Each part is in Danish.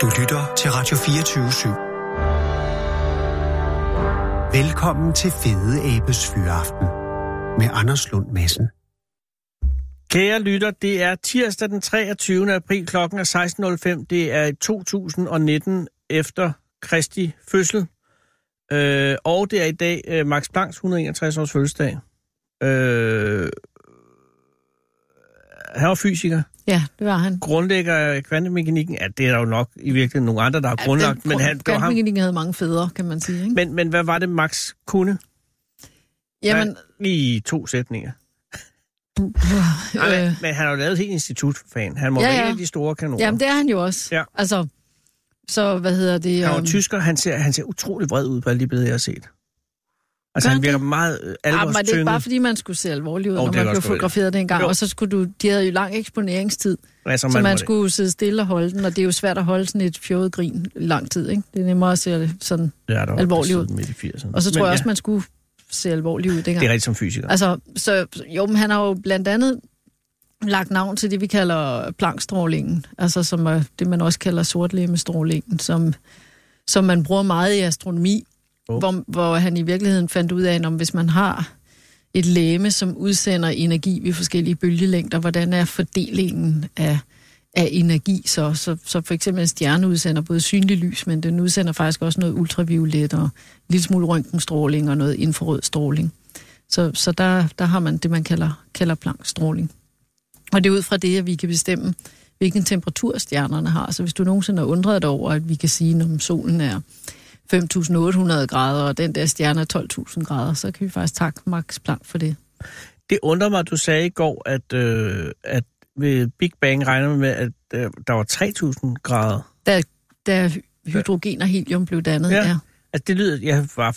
Du lytter til Radio 24 /7. Velkommen til Fede Abes Fyraften med Anders Lund Madsen. Kære lytter, det er tirsdag den 23. april klokken er 16.05. Det er 2019 efter Kristi fødsel. Øh, og det er i dag øh, Max Plancks 161 års fødselsdag. Øh, han var fysiker. Ja, det var han. Grundlægger af kvantemekanikken. Ja, det er der jo nok i virkeligheden nogle andre, der har ja, grundlagt. Den, men han. Kvantemekanikken havde mange fædre, kan man sige. Ikke? Men, men hvad var det, Max kunne? Jamen... Hvad, I to sætninger. Øh, Nej, men, men han har jo lavet et helt institut for fan. Han må Ja, være ja. en af de store kanoner. Jamen, det er han jo også. Ja. Altså, så hvad hedder det? Han var øhm, tysker, han ser, han ser utrolig vred ud på alle de billeder, jeg har set. Altså, han virker meget øh, Ja, men er det ikke alvorstynget. bare fordi, man skulle se alvorlig ud, Jo, når det man blev være det. fotograferet dengang, Jo. og så skulle du, de havde jo lang eksponeringstid, altså, så man må skulle sidde stille og holde den, og det er jo svært at holde sådan et fjollet grin lang tid, ikke? Det er nemmere at se det sådan. det, er der alvorlig ud. Midt i 80'erne. Og så tror Men jeg også, ja, man skulle se alvorlig ud dengang. Det er rigtigt som fysiker. Altså, så jo, men han har jo blandt andet lagt navn til det, vi kalder plankstrålingen, altså som er det, man også kalder sortlemestrålingen, som, som man bruger meget i astronomi, Oh. hvor, hvor han i virkeligheden fandt ud af, om hvis man har et læme, som udsender energi ved forskellige bølgelængder, hvordan er fordelingen af, af energi så? så? Så for eksempel en stjerne udsender både synlig lys, men den udsender faktisk også noget ultraviolet og en lille smule røntgenstråling og noget infrarød stråling. Så, så der, der har man det, man kalder, kalder plankstråling. Og det er ud fra det, at vi kan bestemme, hvilken temperatur stjernerne har. Så hvis du nogensinde har undret dig over, at vi kan sige, om solen er 5.800 grader, og den der stjerne er 12.000 grader, så kan vi faktisk takke Max Planck for det. Det undrer mig, at du sagde i går, at, øh, at ved Big Bang regner man med, at øh, der var 3.000 grader. Da, da hydrogen og helium blev dannet, Ja. ja. Altså, det lyder, jeg var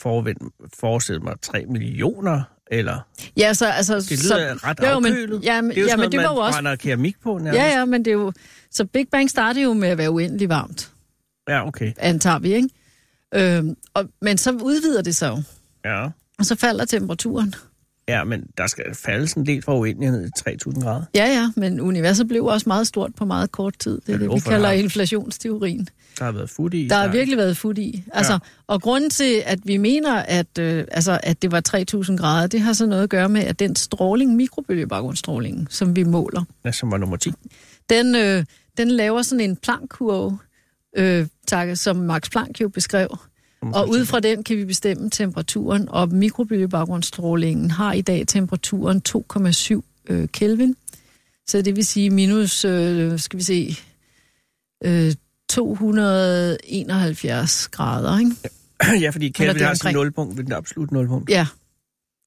forestillet mig 3 millioner, eller... Ja, så, altså, Det lyder så, ret jo, men, afkølet. ja, men, det er jo ja, sådan men det noget, var jo man også... brænder keramik på, nærmest. Ja, ja, men det er jo... Så Big Bang startede jo med at være uendelig varmt, Ja, okay. antager vi, ikke? Øhm, og, men så udvider det sig jo, Ja. og så falder temperaturen. ja, men der skal falde sådan en del fra uendelighed i 3.000 grader. Ja, ja, men universet blev også meget stort på meget kort tid. Det er det, vi kalder inflationsteorien. Der har været fod i. Der har virkelig været fod i. Altså, Ja. Og grunden til, at vi mener, at, øh, altså, at det var 3.000 grader, det har så noget at gøre med, at den stråling, mikrobølgebaggrundsstrålingen, som vi måler, Ja, som var nummer 10. den, øh, den laver sådan en Planck-kurve, øh, tak, som Max Planck jo beskrev. Og ud fra den kan vi bestemme temperaturen, og mikrobølgebaggrundsstrålingen har i dag temperaturen 2,7 øh, Kelvin. Så det vil sige minus, øh, skal vi se, øh, 271 grader, ikke? ja, fordi Kelvin har sin nulpunkt ved den absolut nulpunkt. Ja.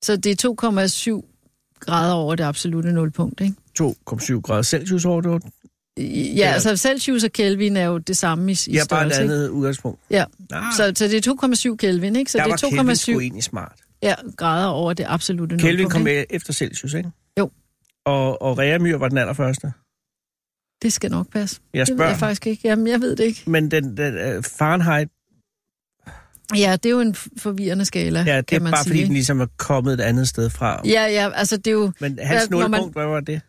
Så det er 2,7 grader over det absolute nulpunkt, ikke? 2,7 grader Celsius over det. Ja, Ja. altså Celsius og Kelvin er jo det samme i, i Ja, bare et størrelse, ikke? andet udgangspunkt. Ja, Ah, så, så det er 2,7 Kelvin, ikke? Så der det er Kelvin sgu 2,7 egentlig smart. ja, grader over det absolute Kelvin nulpunkt. kom med efter Celsius, ikke? Jo. Og, og Reamyr var den allerførste. Det skal nok passe. Jeg Det ved spørger, jeg faktisk ikke. Jamen, jeg ved det ikke. men den, den uh, Fahrenheit, Ja, det er jo en forvirrende skala, ja, det er bare sige. fordi, den ligesom er kommet et andet sted fra. Ja, ja, altså det er jo... Men hans når man- nulpunkt, hvad var det?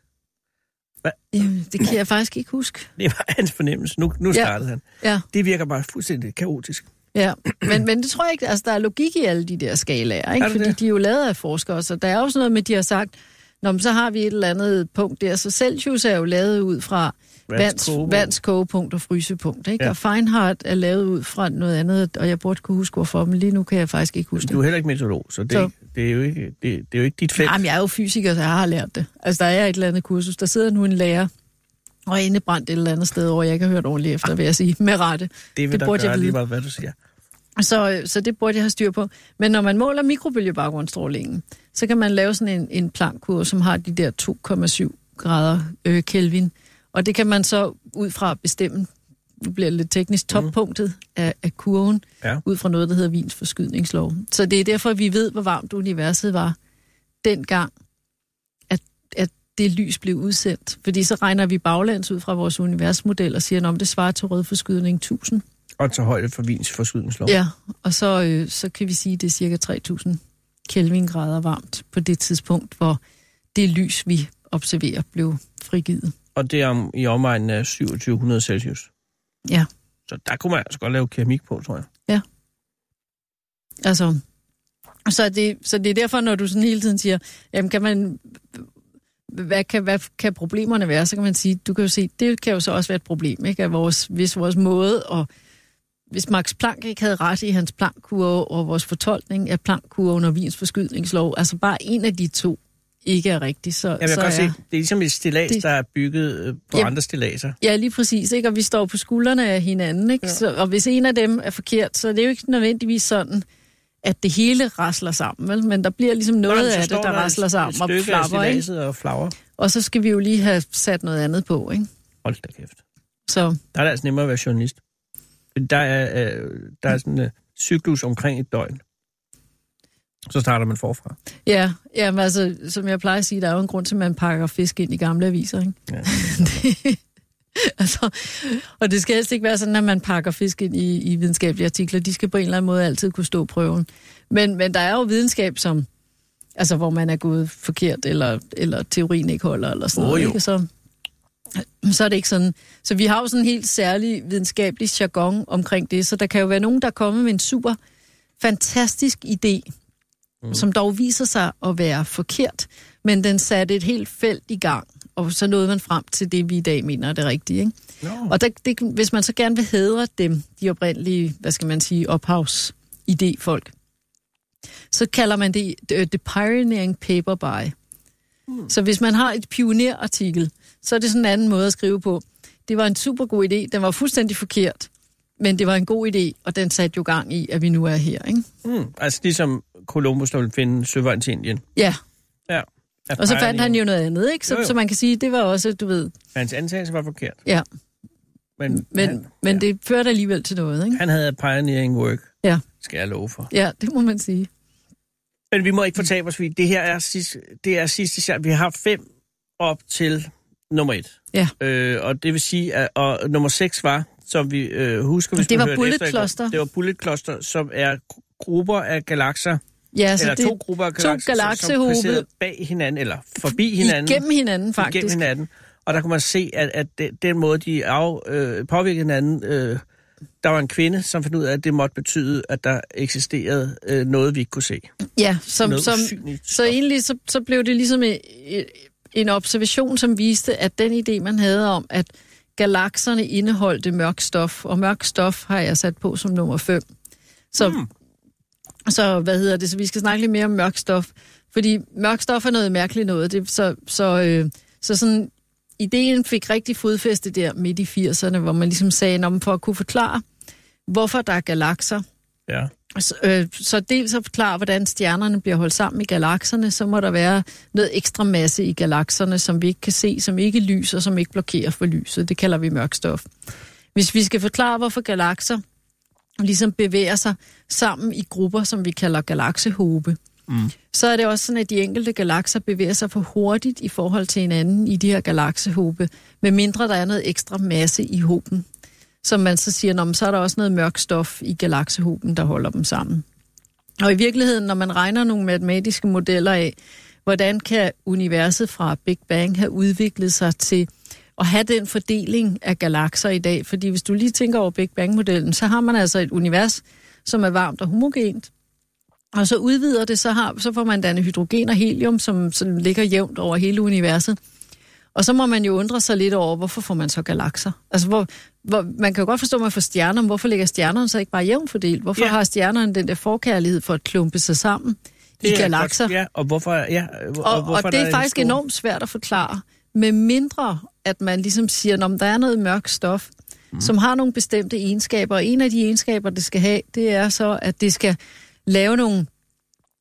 Jamen, det kan jeg faktisk ikke huske. Det var hans fornemmelse. Nu, nu Ja. startede han. Ja, Det virker bare fuldstændig kaotisk. ja. Men, men det tror jeg ikke, altså der er logik i alle de der skalaer, ikke? Fordi det? de er jo lavet af forskere, så der er jo sådan noget med, de har sagt, Nå, men så har vi et eller andet punkt der. Så Celsius er jo lavet ud fra vands, vands kogepunkt og frysepunkt. Ikke? Ja. Og Feinhardt er lavet ud fra noget andet, og jeg burde kunne huske hvorfor, men lige nu kan jeg faktisk ikke huske Du er heller ikke meteorolog, så det, Så- det, er, jo ikke, det, det er jo ikke dit felt. Jamen, jeg er jo fysiker, så jeg har lært det. Altså, der er et eller andet kursus. Der sidder nu en lærer og er indebrændt et eller andet sted, hvor jeg ikke har hørt ordentligt efter, vil jeg sige, med rette. det vil det burde jeg gøre lige vide. meget, hvad du siger. Så, så det burde jeg have styr på. Men når man måler mikrobølgebaggrundsstrålingen, så kan man lave sådan en, en plankkurve, som har de der 2,7 grader øh, Kelvin. Og det kan man så ud fra bestemme, nu bliver det lidt teknisk, toppunktet af, af kurven, Ja. ud fra noget, der hedder Wiens forskydningslov. Så det er derfor, vi ved, hvor varmt universet var dengang, at, at det lys blev udsendt. Fordi så regner vi baglæns ud fra vores universmodel og siger, at det svarer til rød forskydning 1000. Og tage højde for vins forskydningslov. Ja, og så, øh, så kan vi sige, at det er cirka 3000 Kelvin-grader varmt på det tidspunkt, hvor det lys, vi observerer, blev frigivet. Og det er om, i omegnen af 2700 Celsius. Ja. Så der kunne man altså godt lave keramik på, tror jeg. Altså, så det, så det er derfor, når du sådan hele tiden siger, jamen kan man, hvad kan, hvad kan problemerne være? Så kan man sige, du kan jo se, det kan jo så også være et problem, ikke? At vores, hvis vores måde, og hvis Max Planck ikke havde ret i hans Planck-kurve og vores fortolkning af Planck-kurven og Wiens forskydningslov, altså bare en af de to ikke er rigtig, så, Jamen, jeg så kan godt er... se, det er ligesom et stillads, det- der er bygget øh, på Jamen, andre stilladser. Ja, lige præcis, ikke? Og vi står på skuldrene af hinanden, ikke? Ja. Så, og hvis en af dem er forkert, så er det jo ikke nødvendigvis sådan, at det hele rasler sammen, vel? Men der bliver ligesom noget Nå, så af det, der et- rasler sammen og flapper, ikke? og flagrer. Og så skal vi jo lige have sat noget andet på, ikke? Hold da kæft. Så Der er det altså nemmere at være journalist. Der er, øh, der er sådan en uh, cyklus omkring et døgn. Så starter man forfra. ja, jamen altså, som jeg plejer at sige, der er jo en grund til, at man pakker fisk ind i gamle aviser, ikke? Ja. altså, og det skal helst ikke være sådan, at man pakker fisk ind i, i videnskabelige artikler. De skal på en eller anden måde altid kunne stå prøven. Men, men der er jo videnskab, som, altså, hvor man er gået forkert, eller, eller teorien ikke holder, eller sådan Åh, noget. jo. Ikke? Så, så er det ikke sådan. Så vi har jo sådan en helt særlig videnskabelig jargon omkring det, så der kan jo være nogen, der er kommet med en super fantastisk idé, mm. som dog viser sig at være forkert, men den satte et helt felt i gang, og så nåede man frem til det, vi i dag mener er det rigtige. Ikke? Nå. Og der, det, hvis man så gerne vil hedre dem, de oprindelige, hvad skal man sige, ophavs-idéfolk, så kalder man det the, the pioneering paper by. Mm. Så hvis man har et pionerartikel, så er det sådan en anden måde at skrive på. Det var en super god idé, den var fuldstændig forkert, men det var en god idé, og den satte jo gang i, at vi nu er her, ikke? Mm, altså ligesom Columbus, der ville finde søvejen til Indien. Ja, Ja. og så fandt han jo noget andet, ikke? Så, Jo, jo. så man kan sige, det var også, du ved, Hans antagelse var forkert. ja, Men, men, han, men ja, det førte alligevel til noget, ikke? han havde pioneering work, Ja, skal jeg love for. ja, det må man sige. Men vi må ikke fortabe os, fordi det her er, sidste, det er sidste chance. Vi har fem op til nummer et. Ja. Øh, og det vil sige, at og nummer seks var, som vi øh, husker, hvis Det man var Bullet efter Cluster. Det var Bullet Cluster, som er grupper af galakser, Ja, så eller det to grupper af to galakser, som- som galaksehobe. passerede bag hinanden, eller forbi hinanden. igennem hinanden, faktisk. Igennem hinanden. Og der kunne man se, at, at den, måde, de af, øh, påvirkede hinanden, øh, der var en kvinde, som fandt ud af, at det måtte betyde, at der eksisterede øh, noget, vi ikke kunne se. Ja, som, Noget som, usynligt så egentlig så, så blev det ligesom en, en observation, som viste, at den idé, man havde om, at galakserne indeholdte mørk stof, og mørk stof har jeg sat på som nummer 5. Så, Hmm. så hvad hedder det? Så vi skal snakke lidt mere om mørk stof, fordi mørk stof er noget mærkeligt noget. Det, så, så, øh, så sådan, ideen fik rigtig fodfæste der midt i 80'erne, hvor man ligesom sagde, om for at kunne forklare, hvorfor der er galakser, Ja. Så, øh, så dels at forklare, hvordan stjernerne bliver holdt sammen i galakserne, så må der være noget ekstra masse i galakserne, som vi ikke kan se, som ikke lyser, som ikke blokerer for lyset. Det kalder vi mørk stof. Hvis vi skal forklare, hvorfor galakser ligesom bevæger sig sammen i grupper, som vi kalder galaksehobe, mm. så er det også sådan, at de enkelte galakser bevæger sig for hurtigt i forhold til hinanden i de her galaksehobe, medmindre der er noget ekstra masse i hoben som man så siger, "Nå, så er der også noget mørk stof i galaksehoben, der holder dem sammen. Og i virkeligheden, når man regner nogle matematiske modeller af, hvordan kan universet fra Big Bang have udviklet sig til at have den fordeling af galakser i dag, fordi hvis du lige tænker over Big Bang-modellen, så har man altså et univers, som er varmt og homogent, og så udvider det, så, har, så får man dannet hydrogen og helium, som, som ligger jævnt over hele universet. Og så må man jo undre sig lidt over, hvorfor får man så galakser? Altså, hvor, hvor, man kan jo godt forstå, at man får stjerner, men hvorfor ligger stjernerne så ikke bare jævnt fordelt? Hvorfor Ja. har stjernerne den der forkærlighed for at klumpe sig sammen i Det er galakser? Ja, og hvorfor, ja, hvor- og, hvorfor og det er en faktisk stor- enormt svært at forklare, med mindre at man ligesom siger, at der er noget mørk stof, mm. som har nogle bestemte egenskaber, og en af de egenskaber, det skal have, det er så, at det skal lave nogle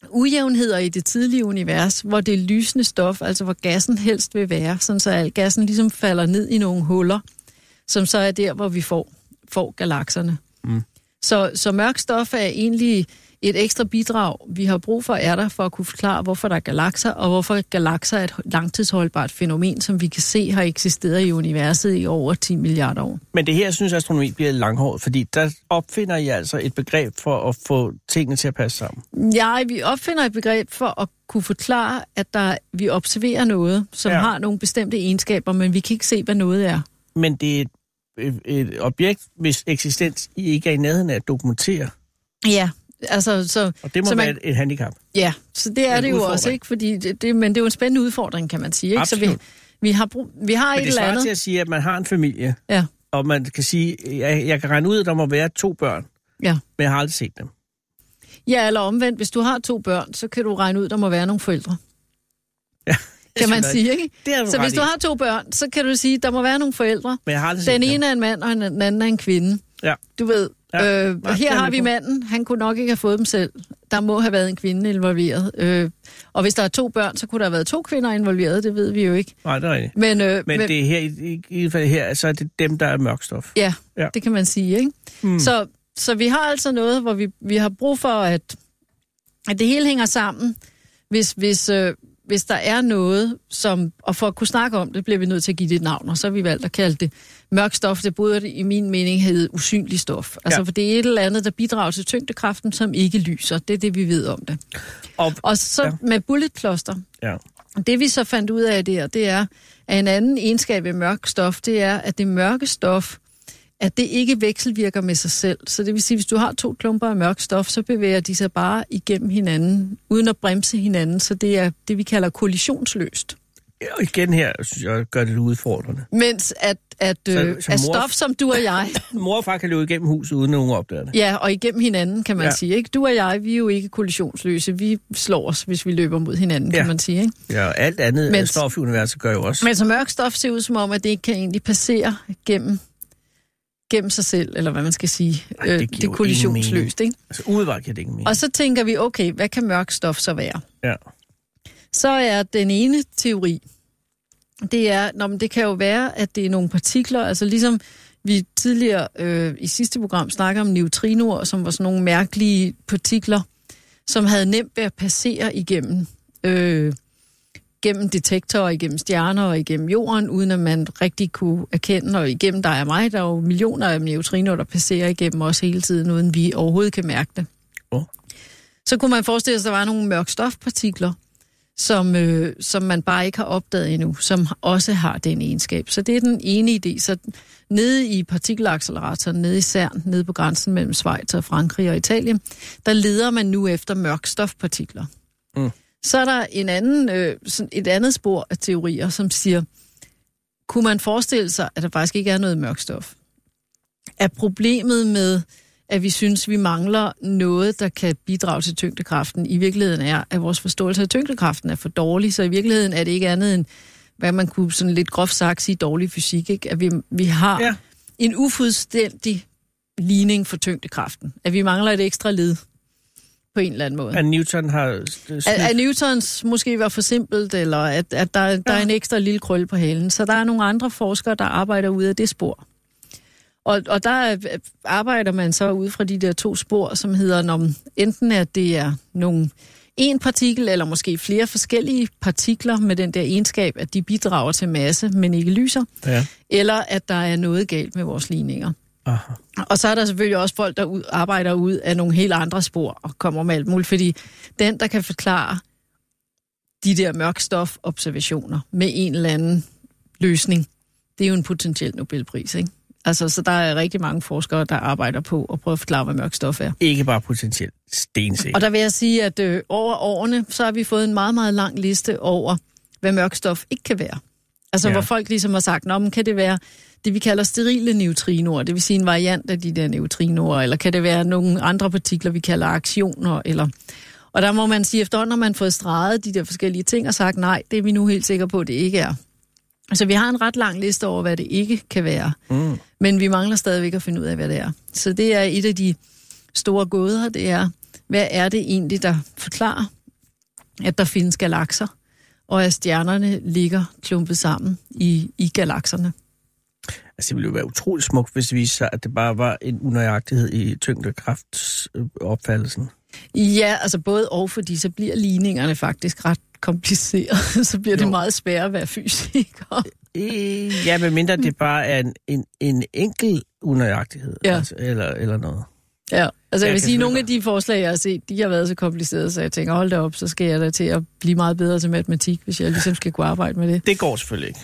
ujævnheder i det tidlige univers, hvor det lysende stof, altså hvor gassen helst vil være, sådan så al gassen ligesom falder ned i nogle huller, som så er der, hvor vi får, får galakserne. Mm. Så, så mørk stof er egentlig et ekstra bidrag, vi har brug for, er der for at kunne forklare, hvorfor der er galakser, og hvorfor galakser er et langtidsholdbart fænomen, som vi kan se har eksisteret i universet i over 10 milliarder år. Men det her, synes, astronomi bliver langhåret, fordi der opfinder I altså et begreb for at få tingene til at passe sammen. Ja, vi opfinder et begreb for at kunne forklare, at der, vi observerer noget, som Ja. har nogle bestemte egenskaber, men vi kan ikke se, hvad noget er. Men det er et, et, et objekt, hvis eksistens I ikke er i nærheden af at dokumentere. Ja, altså så... Og det må så være man, et, et handicap. Ja, så det er en det jo udfordring. også, ikke? Fordi det, det, men det er jo en spændende udfordring, kan man sige. Ikke? Så vi, Absolut. vi har, brug, vi har Men et det eller andet... til at sige, at man har en familie, Ja, og man kan sige, jeg, jeg kan regne ud, at der må være to børn, ja. men jeg har aldrig set dem. ja, eller omvendt. Hvis du har to børn, så kan du regne ud, der må være nogle forældre. Ja, Kan man sige, ikke? Det du Så hvis du har to børn, så kan du sige, der må være nogle forældre. Men jeg har aldrig Den ene er en mand, og den anden er en kvinde. Ja. Du ved, Ja. øh, Nej, her er har vi manden. Han kunne nok ikke have fået dem selv. Der må have været en kvinde involveret. Øh, og hvis der er to børn, så kunne der have været to kvinder involveret. Det ved vi jo ikke. Nej, det er rigtigt. Men, øh, Men, men det er her, i, i, i fald her, så er det dem, der er mørkstof. Ja, Ja. det kan man sige, ikke? Hmm. Så, så vi har altså noget, hvor vi, vi har brug for, at, at det hele hænger sammen. Hvis, hvis, øh, hvis der er noget, som, og for at kunne snakke om det, bliver vi nødt til at give det et navn, og så har vi valgt at kalde det mørk stof. Det burde i min mening hedde usynlig stof. Altså, Ja. for det er et eller andet, der bidrager til tyngdekraften, som ikke lyser. Det er det, vi ved om det. Og, Og så Ja. med bulletploster, ja. det vi så fandt ud af der, det er, at en anden egenskab ved mørk stof, det er, at det mørke stof, at det ikke vekselvirker med sig selv. Så det vil sige, hvis du har to klumper af mørk stof, så bevæger de sig bare igennem hinanden, uden at bremse hinanden. Så det er det, vi kalder kollisionsløst. Og igen her, synes jeg, gør det lidt udfordrende. Mens at, at, Så- øh, så at mor- stof som du og jeg, Mor og far kan løbe igennem huset, uden at nogen opdager det. ja, og igennem hinanden, kan man Ja. sige. Ikke? Du og jeg, vi er jo ikke kollisionsløse. Vi slår os, hvis vi løber mod hinanden, Ja. kan man sige. Ikke? Ja, og alt andet Men- Men... stof i universet gør jo også. Men så mørk stof ser ud som om, at det ikke kan egentlig passere gennem, gennem sig selv, eller hvad man skal sige. Ej, det Øh, giver det er kollisionsløst, ikke? Altså, udvalgt kan det ikke mere. Og så tænker vi, okay, hvad kan mørk stof så være? Ja. Så er den ene teori, det er, nå, men det kan jo være, at det er nogle partikler, altså ligesom vi tidligere øh, i sidste program snakker om neutrinoer, som var sådan nogle mærkelige partikler, som havde nemt ved at passere igennem, øh, gennem detektorer, igennem stjerner og igennem jorden, uden at man rigtig kunne erkende, og igennem dig og mig, der er jo millioner af neutrinoer, der passerer igennem os hele tiden, uden vi overhovedet kan mærke det. Åh. Så kunne man forestille sig, at der var nogle mørk stofpartikler, som, øh, som man bare ikke har opdaget endnu, som også har den egenskab. Så det er den ene idé. Så nede i partikelacceleratoren, nede i CERN, nede på grænsen mellem Schweiz og Frankrig og Italien, der leder man nu efter mørk stofpartikler. Mm. Så er der en anden, øh, sådan et andet spor af teorier, som siger, kunne man forestille sig, at der faktisk ikke er noget mørk stof? Er problemet med, at vi synes, vi mangler noget, der kan bidrage til tyngdekraften, i virkeligheden er, at vores forståelse af tyngdekraften er for dårlig, så i virkeligheden er det ikke andet end, hvad man kunne sådan lidt groft sagt sige, dårlig fysik, ikke? at vi, vi har ja. en ufuldstændig ligning for tyngdekraften, at vi mangler et ekstra led på en eller anden måde. At Newton har snydt. At, at Newtons måske var for simpelt, eller at, at der, der er en ekstra lille krølle på halen. Så der er nogle andre forskere, der arbejder ud af det spor. Og, og der er- arbejder man så ud fra de der to spor, som hedder, når enten at det er nogle en partikel, eller måske flere forskellige partikler med den der egenskab, at de bidrager til masse, men ikke lyser, Ja. eller at der er noget galt med vores ligninger. Aha. Og så er der selvfølgelig også folk, der ud, arbejder ud af nogle helt andre spor og kommer med alt muligt, fordi den, der kan forklare de der mørkstofobservationer med en eller anden løsning, det er jo en potentiel Nobelpris, ikke? Altså, så der er rigtig mange forskere, der arbejder på at prøve at forklare, hvad mørk stof er. Ikke bare potentielt stensikker. Og der vil jeg sige, at øh, over årene, så har vi fået en meget, meget lang liste over, hvad mørk stof ikke kan være. Altså, Ja. ja. hvor folk ligesom har sagt, Nå, men kan det være det, vi kalder sterile neutrinoer, det vil sige en variant af de der neutrinoer, eller kan det være nogle andre partikler, vi kalder aktioner, eller... Og der må man sige, efterhånden har man fået streget de der forskellige ting og sagt, nej, det er vi nu helt sikre på, at det ikke er. Så vi har en ret lang liste over, hvad det ikke kan være. Mm. Men vi mangler stadigvæk at finde ud af, hvad det er. Så det er et af de store gåder, det er, hvad er det egentlig, der forklarer, at der findes galakser, og at stjernerne ligger klumpet sammen i, i galakserne. Altså, det ville jo være utroligt smukt, hvis det viste sig, at det bare var en unøjagtighed i tyngdekraftsopfattelsen. Ja, altså både og, fordi så bliver ligningerne faktisk ret kompliceret. så bliver det Jo. meget sværere at være fysiker. Øh, ja, medmindre det bare er en, en, en enkel unøjagtighed. Ja. Altså, eller, eller noget. Ja, altså jeg Jeg vil sige, at nogle af de forslag, jeg har set, de har været så komplicerede, så jeg tænker, hold da op, så skal jeg da til at blive meget bedre til matematik, hvis jeg ligesom skal kunne arbejde med det. Det går selvfølgelig ikke.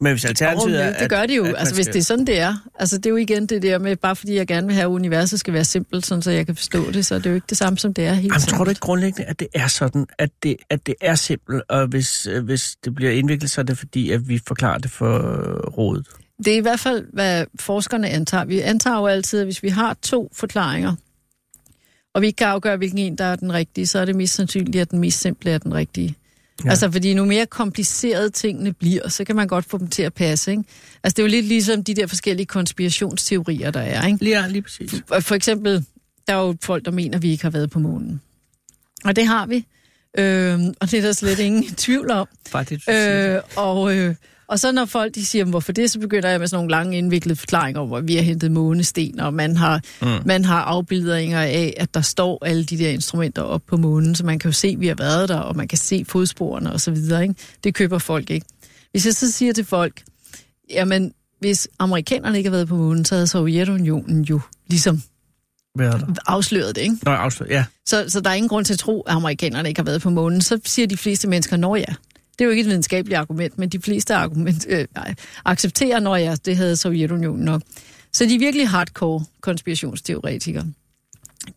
Men hvis alternativet er... Det gør det jo, at, altså hvis det er sådan, det er. Altså det er jo igen det der med, bare fordi jeg gerne vil have, at universet skal være simpelt, sådan så jeg kan forstå det, så det er jo ikke det samme, som det er helt Jamen, tror du ikke grundlæggende, at det er sådan, at det, at det er simpelt, og hvis, øh, hvis det bliver indviklet, så er det fordi, at vi forklarer det for øh, rådet? Det er i hvert fald, hvad forskerne antager. Vi antager jo altid, at hvis vi har to forklaringer, og vi ikke kan afgøre, hvilken en, der er den rigtige, så er det mest sandsynligt, at den mest simple er den rigtige. Ja. Altså, fordi nu mere komplicerede tingene bliver, så kan man godt få dem til at passe, ikke? Altså, det er jo lidt ligesom de der forskellige konspirationsteorier, der er, ikke? Lige, lige præcis. For, for eksempel, der er jo folk, der mener, at vi ikke har været på månen. Og det har vi. Øhm, og det er der slet ingen tvivl om. Faktisk, Øh, og, øh, og så når folk de siger, hvorfor det, så begynder jeg med sådan nogle lange indviklede forklaringer om, hvor vi har hentet månesten, og man har, mm. man har afbildninger af, at der står alle de der instrumenter op på månen, så man kan jo se, at vi har været der, og man kan se fodsporene og så videre. Ikke? Det køber folk ikke. Hvis jeg så siger til folk, jamen, hvis amerikanerne ikke har været på månen, så havde Sovjetunionen jo ligesom er der? afsløret det, ikke? Nå, afsløret, ja. Så, så der er ingen grund til at tro, at amerikanerne ikke har været på månen. Så siger de fleste mennesker, når ja. Det er jo ikke et videnskabeligt argument, men de fleste argument, øh, nej, accepterer, når ja, det havde Sovjetunionen nok. Så de er virkelig hardcore konspirationsteoretikere.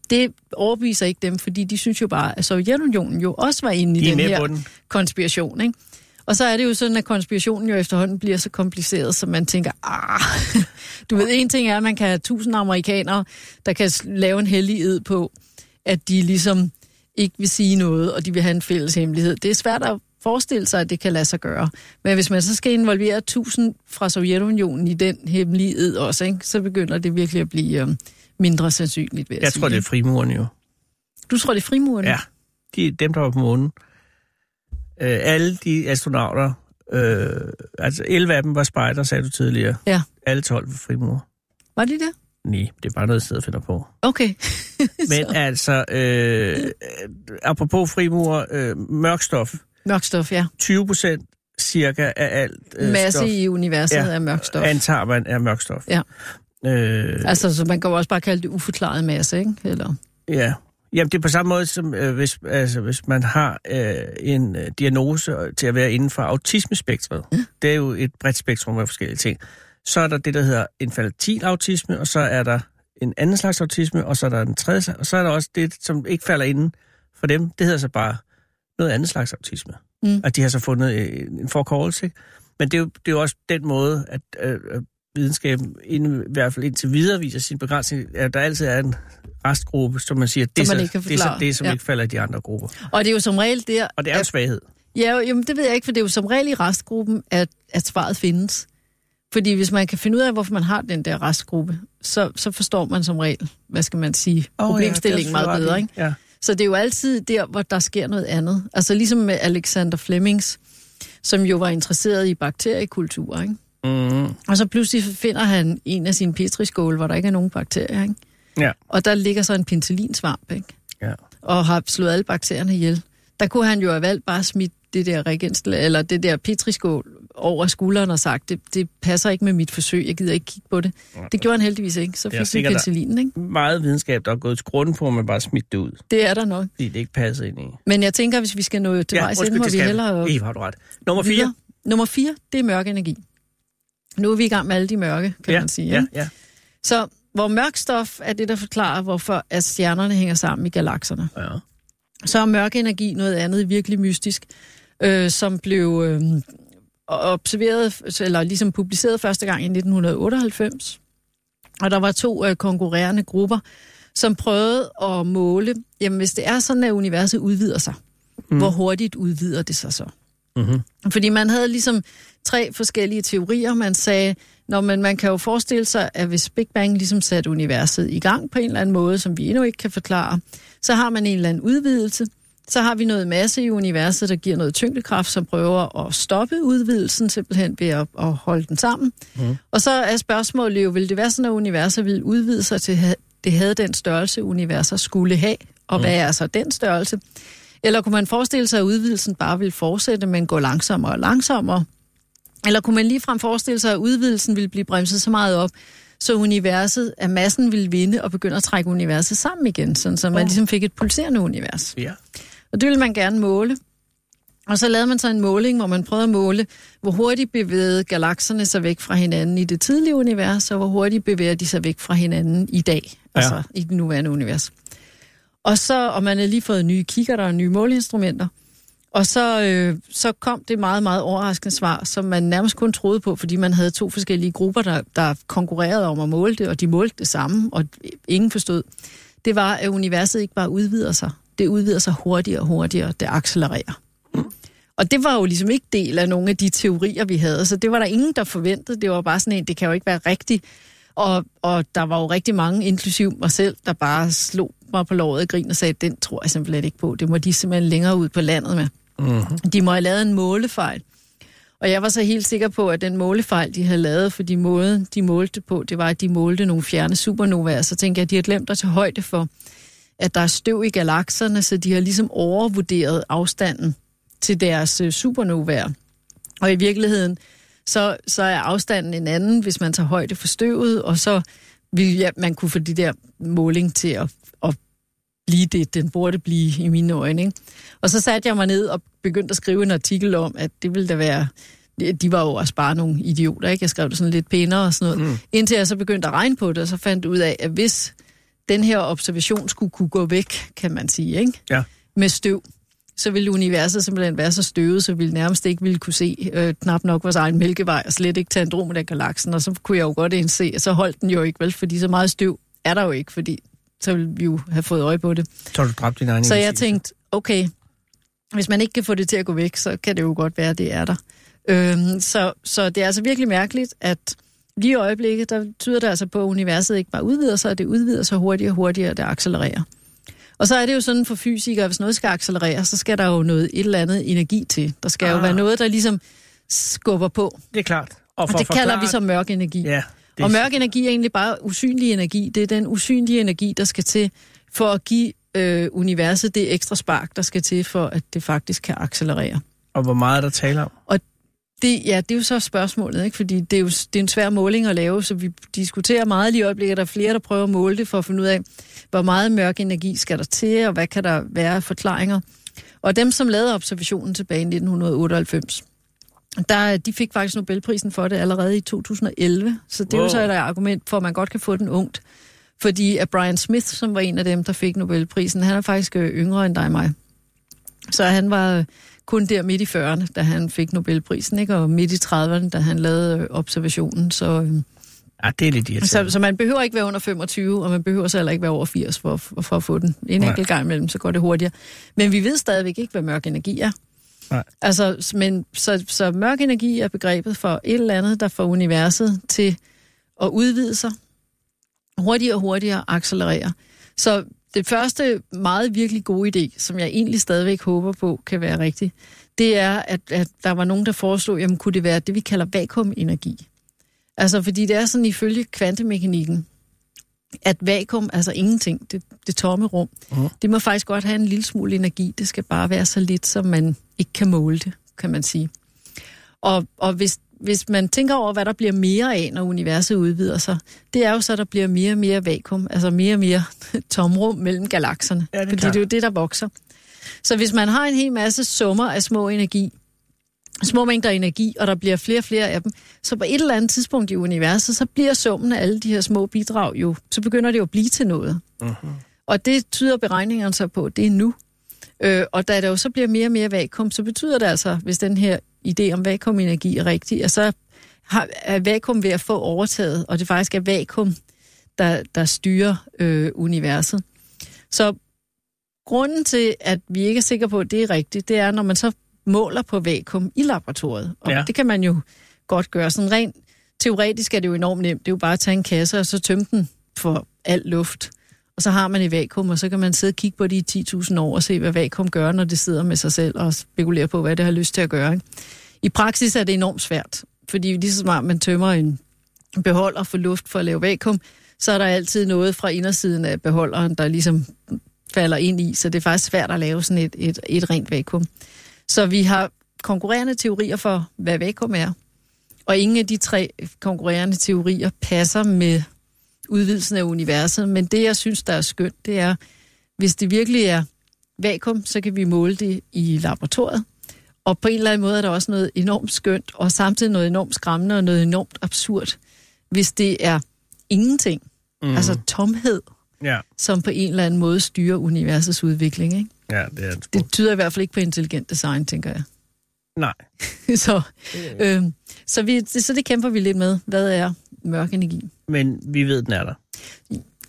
Det overbeviser ikke dem, fordi de synes jo bare, at Sovjetunionen jo også var inde i De den her den. konspiration. Ikke? Og så er det jo sådan, at konspirationen jo efterhånden bliver så kompliceret, så man tænker, ah, du ved, en ting er, at man kan have tusind amerikanere, der kan lave en hellig ed på, at de ligesom ikke vil sige noget, og de vil have en fælles hemmelighed. Det er svært at forestille sig, at det kan lade sig gøre. Men hvis man så skal involvere tusind fra Sovjetunionen i den hemmelige ed også, ikke, så begynder det virkelig at blive øh, mindre sandsynligt, vil jeg, Jeg sige. tror, det er frimurerne jo. Du tror, det er frimurerne? Ja, de, dem, der var på månen. Øh, alle de astronauter, øh, altså 11 af dem var spejder, sagde du tidligere. Ja. Alle 12 var frimur. Var det det? Nej, det er bare noget, jeg finder på. Okay. Men altså, øh, apropos frimur, øh, mørkstof, Mørk stof, ja. 20 procent cirka af alt øh, Masse stof, i universet Ja. er mørk stof. antager man er mørkstof. Ja. Øh, Altså, så man kan jo også bare kalde det uforklaret masse, ikke? Eller... Ja. Jamen, det er på samme måde, som øh, hvis, altså, hvis man har øh, en øh, diagnose til at være inden for autismespektret. Ja. Det er jo et bredt spektrum af forskellige ting. Så er der det, der hedder infantil autisme, og så er der en anden slags autisme, og så er der en tredje og så er der også det, som ikke falder inden for dem. Det hedder så bare noget andet slags autisme. Mm. Og de har så fundet øh, en forkortelse. ikke? Men det er, jo, det er jo også den måde, at øh, øh, videnskaben ind, i hvert fald indtil videre viser sin begrænsning, at der altid er en restgruppe, som man siger, det er, Som man så, det, er så det, som Ja. ikke falder i de andre grupper. Og det er jo som regel der... Og det er en at- svaghed. Ja, jo, jamen, det ved jeg ikke, for det er jo som regel i restgruppen, at, at svaret findes. Fordi hvis man kan finde ud af, hvorfor man har den der restgruppe, så, så forstår man som regel, hvad skal man sige, problemstillingen meget bedre. Ikke? Ja. Så det er jo altid der, hvor der sker noget andet. Altså ligesom med Alexander Flemings, som jo var interesseret i bakteriekultur. Ikke? Mm, Og så pludselig finder han en af sine petriskåle, hvor der ikke er nogen bakterier. Ikke? ja. Og der ligger så en penicillinsvamp, ikke? ja. og har slået alle bakterierne ihjel. Der kunne han jo have valgt bare at smide det der reagensglas, eller det der petriskål over skulderen og sagt, det, det passer ikke med mit forsøg, jeg gider ikke kigge på det. Det gjorde han heldigvis ikke, så fik vi penicillinen, ikke? Meget videnskab, der er gået til grunden på, at man bare smidt det ud, Det er der nok. fordi det ikke passer ind i. Men jeg tænker, hvis vi skal nå til ja, vejs ende, må vi hellere Eva, har du ret. Nummer videre. fire. Nummer fire, det er mørk energi. Nu er vi i gang med alle de mørke, kan ja, man sige. ja, ja. Så hvor mørk stof er det, der forklarer, hvorfor at stjernerne hænger sammen i galakserne. ja. så er mørk energi noget andet virkelig mystisk, øh, som blev øh, observeret, eller ligesom publiceret første gang i 1998. Og der var to øh, konkurrerende grupper, som prøvede at måle, jamen hvis det er sådan, at universet udvider sig, mm. hvor hurtigt udvider det sig så? Mm-hmm. Fordi man havde ligesom tre forskellige teorier. Man sagde, når man, man kan jo forestille sig, at hvis Big Bang ligesom satte universet i gang på en eller anden måde, som vi endnu ikke kan forklare, så har man en eller anden udvidelse. Så har vi noget masse i universet, der giver noget tyngdekraft, som prøver at stoppe udvidelsen, simpelthen ved at, at holde den sammen. Mm. Og så er spørgsmålet jo, vil det være sådan, at universet vil udvide sig til, det havde den størrelse, universet skulle have? Og mm. hvad er så den størrelse? Eller kunne man forestille sig, at udvidelsen bare ville fortsætte, men gå langsommere og langsommere? Eller kunne man ligefrem forestille sig, at udvidelsen ville blive bremset så meget op, så universet, at massen ville vinde og begynde at trække universet sammen igen, sådan, så man Oh. ligesom fik et pulserende univers. ja. Og det ville man gerne måle. Og så lavede man så en måling, hvor man prøvede at måle, hvor hurtigt bevægede galakserne sig væk fra hinanden i det tidlige univers, og hvor hurtigt bevæger de sig væk fra hinanden i dag, ja. altså i det nuværende univers. Og så, og man har lige fået nye kigger og nye måleinstrumenter, og så, øh, så kom det meget, meget overraskende svar, som man nærmest kun troede på, fordi man havde to forskellige grupper, der, der konkurrerede om at måle det, og de målte det samme, og ingen forstod. Det var, at universet ikke bare udvider sig. Det udvider sig hurtigere og hurtigere, det accelererer. Og det var jo ligesom ikke del af nogle af de teorier, vi havde, så det var der ingen, der forventede. Det var bare sådan en, det kan jo ikke være rigtigt. Og, og der var jo rigtig mange, inklusiv mig selv, der bare slog mig på låret og grin og sagde, den tror jeg simpelthen ikke på. Det må de simpelthen længere ud på landet med. Mm-hmm. De må have lavet en målefejl. Og jeg var så helt sikker på, at den målefejl, de havde lavet, for de måde, de målte på, det var, at de målte nogle fjerne supernovaer. Så tænkte jeg, at de har glemt at tage højde for, at der er støv i galakserne, så de har ligesom overvurderet afstanden til deres øh, supernovaer. Og i virkeligheden, så, så er afstanden en anden, hvis man tager højde for støvet, og så vil ja, man kunne få de der måling til at, at blive det, den burde blive i mine øjne. Ikke? Og så satte jeg mig ned og begyndte at skrive en artikel om, at det ville da være de var jo også bare nogle idioter, ikke? Jeg skrev det sådan lidt pænere og sådan noget. Mm. Indtil jeg så begyndte at regne på det, og så fandt ud af, at hvis den her observation skulle kunne gå væk, kan man sige, ikke? Ja. Med støv, så ville universet simpelthen være så støvet, så vi nærmest ikke ville kunne se øh, knap nok vores egen mælkevej, og slet ikke tage en Andromeda-galaksen, og så kunne jeg jo godt indse, at så holdt den jo ikke, vel? Fordi så meget støv er der jo ikke, fordi så ville vi jo have fået øje på det. Så du dræbt din egen Så jeg tænkte, okay, hvis man ikke kan få det til at gå væk, så kan det jo godt være, at det er der. Øhm, så, så det er altså virkelig mærkeligt, at lige i øjeblikket, der tyder det altså på, at universet ikke bare udvider sig, det udvider sig hurtigere og hurtigere, det accelererer. Og så er det jo sådan for fysikere, hvis noget skal accelerere, så skal der jo noget et eller andet energi til. Der skal ah. jo være noget, der ligesom skubber på. Det er klart. Og, for og det kalder forklare... vi så mørk energi. Ja, det... Og mørk energi er egentlig bare usynlig energi. Det er den usynlige energi, der skal til for at give øh, universet det ekstra spark, der skal til for, at det faktisk kan accelerere. Og hvor meget er der taler om? Og det, ja, det er jo så spørgsmålet, ikke? fordi det er jo det er en svær måling at lave, så vi diskuterer meget lige i øjeblikket. Der er flere, der prøver at måle det for at finde ud af, hvor meget mørk energi skal der til, og hvad kan der være af forklaringer. Og dem, som lavede observationen tilbage i 1998, der, de fik faktisk Nobelprisen for det allerede i 2011, så det wow. er jo så et argument for, at man godt kan få den ungt. Fordi at Brian Smith, som var en af dem, der fik Nobelprisen, han er faktisk øh, yngre end dig og mig. Så han var kun der midt i 40'erne, da han fik Nobelprisen, ikke? og midt i 30'erne, da han lavede øh, observationen. Så, øh, ja, det er lidt så, så man behøver ikke være under 25, og man behøver så heller ikke være over 80 for, for, for at få den. En enkelt gang imellem, så går det hurtigere. Men vi ved stadigvæk ikke, hvad mørk energi er. Nej. Altså, men, så, så mørk energi er begrebet for et eller andet, der får universet til at udvide sig, hurtigere og hurtigere accelerere. Så det første meget virkelig gode idé, som jeg egentlig stadigvæk håber på kan være rigtigt, det er, at, at der var nogen, der foreslog, jamen kunne det være det, vi kalder vakuumenergi. Altså, fordi det er sådan ifølge kvantemekanikken, at vakuum, altså ingenting, det, det tomme rum, uh-huh. det må faktisk godt have en lille smule energi. Det skal bare være så lidt, som man ikke kan måle det, kan man sige. Og, og hvis, hvis man tænker over, hvad der bliver mere af, når universet udvider sig, det er jo så, at der bliver mere og mere vakuum, altså mere og mere tomrum mellem galakserne. Ja, det fordi klar. det er jo det, der vokser. Så hvis man har en hel masse summer af små energi, små mængder energi, og der bliver flere og flere af dem, så på et eller andet tidspunkt i universet, så bliver summen af alle de her små bidrag jo, så begynder det jo at blive til noget. Uh-huh. Og det tyder beregningerne så på, det er nu. Øh, og da der jo så bliver mere og mere vakuum, så betyder det altså, hvis den her idé om vakuumenergi er rigtig, at så har, er vakuum ved at få overtaget, og det faktisk er vakuum, der, der styrer øh, universet. Så grunden til, at vi ikke er sikre på, at det er rigtigt, det er, når man så måler på vakuum i laboratoriet. Og ja. det kan man jo godt gøre. Sådan rent teoretisk er det jo enormt nemt. Det er jo bare at tage en kasse og så tømme den for al luft. Og så har man et vakuum, og så kan man sidde og kigge på det i 10.000 år og se, hvad vakuum gør, når det sidder med sig selv og spekulerer på, hvad det har lyst til at gøre. Ikke? I praksis er det enormt svært, fordi lige så snart man tømmer en beholder for luft for at lave vakuum, så er der altid noget fra indersiden af beholderen, der ligesom falder ind i, så det er faktisk svært at lave sådan et, et, et rent vakuum. Så vi har konkurrerende teorier for, hvad vakuum er, og ingen af de tre konkurrerende teorier passer med udvidelsen af universet. Men det, jeg synes, der er skønt, det er, hvis det virkelig er vakuum, så kan vi måle det i laboratoriet. Og på en eller anden måde er der også noget enormt skønt, og samtidig noget enormt skræmmende og noget enormt absurd, hvis det er ingenting, mm. altså tomhed, Ja, som på en eller anden måde styrer universets udvikling. Ikke? ja det er det. Det tyder i hvert fald ikke på intelligent design, tænker jeg. Nej. så, øh, så, vi, det, så det kæmper vi lidt med. Hvad er mørk energi? Men vi ved, den er der.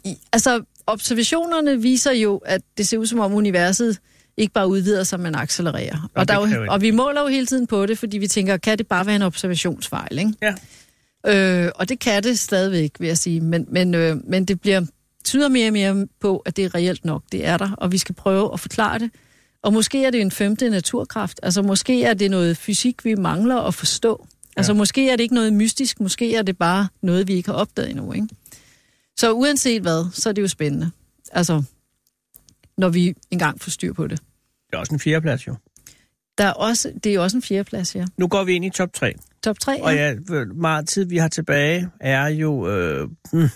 I, altså, observationerne viser jo, at det ser ud som om universet ikke bare udvider sig, men accelererer. Og, det der er jo og vi måler jo hele tiden på det, fordi vi tænker, kan det bare være en observationsfejl? Ikke? Ja. Øh, og det kan det stadigvæk, vil jeg sige. Men, men, øh, men det bliver tyder mere og mere på, at det er reelt nok. Det er der, og vi skal prøve at forklare det. Og måske er det en femte naturkraft. Altså måske er det noget fysik, vi mangler at forstå. Altså Ja. måske er det ikke noget mystisk, måske er det bare noget, vi ikke har opdaget endnu. Ikke? Så uanset hvad, så er det jo spændende. Altså, når vi engang får styr på det. Det er også en fjerdeplads, jo. Der er også, det er også en fjerdeplads, ja. Nu går vi ind i top 3. Top 3, Og ja. ja, meget tid, vi har tilbage, er jo... Øh, hmm,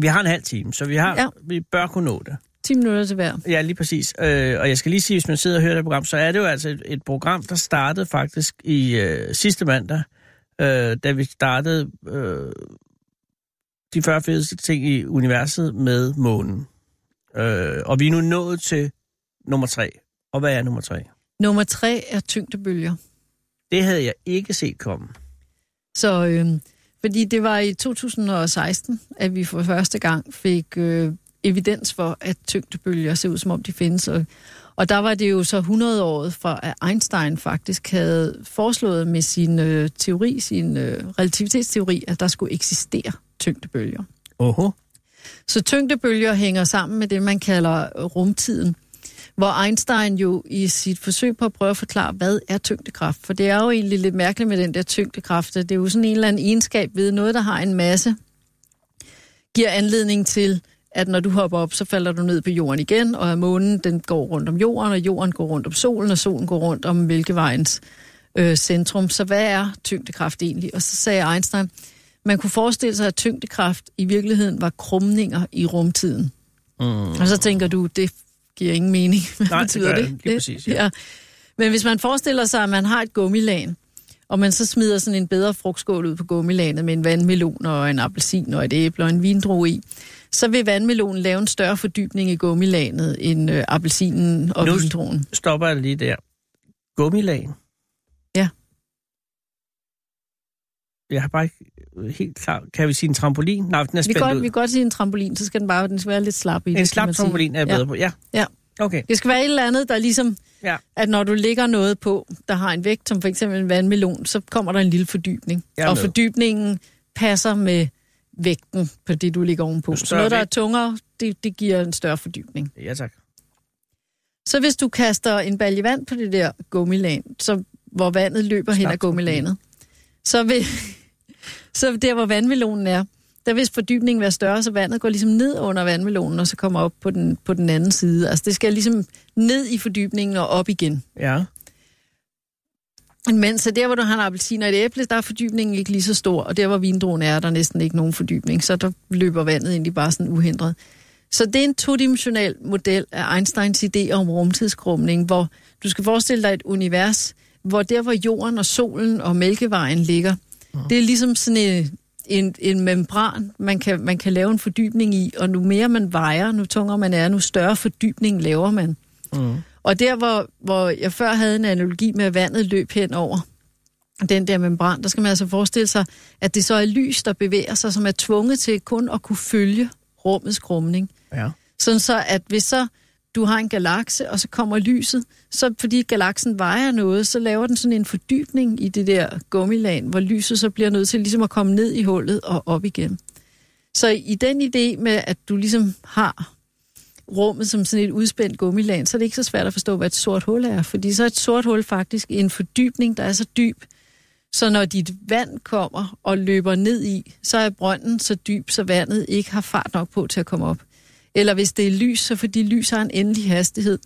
vi har en halv time, så vi, har, Ja. ja. vi bør kunne nå det. 10 minutter til hver. Ja, lige præcis. Øh, og jeg skal lige sige, hvis man sidder og hører det program, så er det jo altså et, et program, der startede faktisk i øh, sidste mandag, øh, da vi startede øh, de 40 fedeste ting i universet med månen. Øh, og vi er nu nået til nummer tre. Og hvad er nummer tre? Nummer 3 er tyngdebølger. Det havde jeg ikke set komme. Så, øh, fordi det var i 2016, at vi for første gang fik øh, evidens for, at tyngdebølger ser ud, som om de findes. Og, og der var det jo så 100 år fra, at Einstein faktisk havde foreslået med sin øh, teori, sin øh, relativitetsteori, at der skulle eksistere tyngdebølger. Oho. Så tyngdebølger hænger sammen med det, man kalder rumtiden. Hvor Einstein jo i sit forsøg på at prøve at forklare, hvad er tyngdekraft? For det er jo egentlig lidt mærkeligt med den der tyngdekraft. Det er jo sådan en eller anden egenskab ved noget, der har en masse, giver anledning til, at når du hopper op, så falder du ned på jorden igen, og at månen den går rundt om jorden, og jorden går rundt om solen, og solen går rundt om Mælkevejens øh, centrum. Så hvad er tyngdekraft egentlig? Og så sagde Einstein, man kunne forestille sig, at tyngdekraft i virkeligheden var krumninger i rumtiden. Mm. Og så tænker du, det giver ingen mening. Hvad Nej, det betyder gør det. Lige præcis, ja. ja. Men hvis man forestiller sig, at man har et gummilagen, og man så smider sådan en bedre frugtskål ud på gummilaget med en vandmelon og en appelsin og et æble og en vindrue i, så vil vandmelonen lave en større fordybning i gummilaget end øh, appelsinen og Nu-. Stopper jeg lige der. Gummilagen. Ja. Jeg har bare ikke helt klart... Kan vi sige en trampolin? Nej, den er Vi godt, ud. vi kan godt sige en trampolin, så skal den bare den skal være lidt slap i det. En kan slap trampolin er jeg Ja. bedre på. Ja. Ja. Okay. Det skal være et eller andet, der ligesom, Ja. at når du lægger noget på, der har en vægt, som for eksempel en vandmelon, så kommer der en lille fordybning. Og fordybningen passer med vægten på det, du ligger ovenpå. Så noget, der er tungere, det, det giver en større fordybning. Ja, tak. Så hvis du kaster en balje vand på det der gummilag, så, hvor vandet løber hen Slap ad gummilaget, så vil, så der, hvor vandmelonen er, der vil fordybningen være større, så vandet går ligesom ned under vandmelonen, og så kommer op på den, på den anden side. Altså det skal ligesom ned i fordybningen og op igen. Ja. Men så der, hvor du har en appelsin og et æble, der er fordybningen ikke lige så stor, og der, hvor vindruen er, er der næsten ikke nogen fordybning, så der løber vandet egentlig bare sådan uhindret. Så det er en todimensionel model af Einsteins idé om rumtidskrumning, hvor du skal forestille dig et univers, hvor der, hvor jorden og solen og mælkevejen ligger, det er ligesom sådan en, en, en membran, man kan, man kan lave en fordybning i, og nu mere man vejer, nu tungere man er, nu større fordybning laver man. Mm. Og der, hvor, hvor jeg før havde en analogi med, at vandet løb hen over den der membran, der skal man altså forestille sig, at det så er lys, der bevæger sig, som er tvunget til kun at kunne følge rummets krumning. Ja. Sådan så, at hvis så du har en galakse, og så kommer lyset, så fordi galaksen vejer noget, så laver den sådan en fordybning i det der gummilag, hvor lyset så bliver nødt til ligesom at komme ned i hullet og op igen. Så i den idé med, at du ligesom har rummet som sådan et udspændt gummiland, så er det ikke så svært at forstå, hvad et sort hul er. Fordi så er et sort hul faktisk en fordybning, der er så dyb, så når dit vand kommer og løber ned i, så er brønden så dyb, så vandet ikke har fart nok på til at komme op. Eller hvis det er lys, så fordi lys har en endelig hastighed,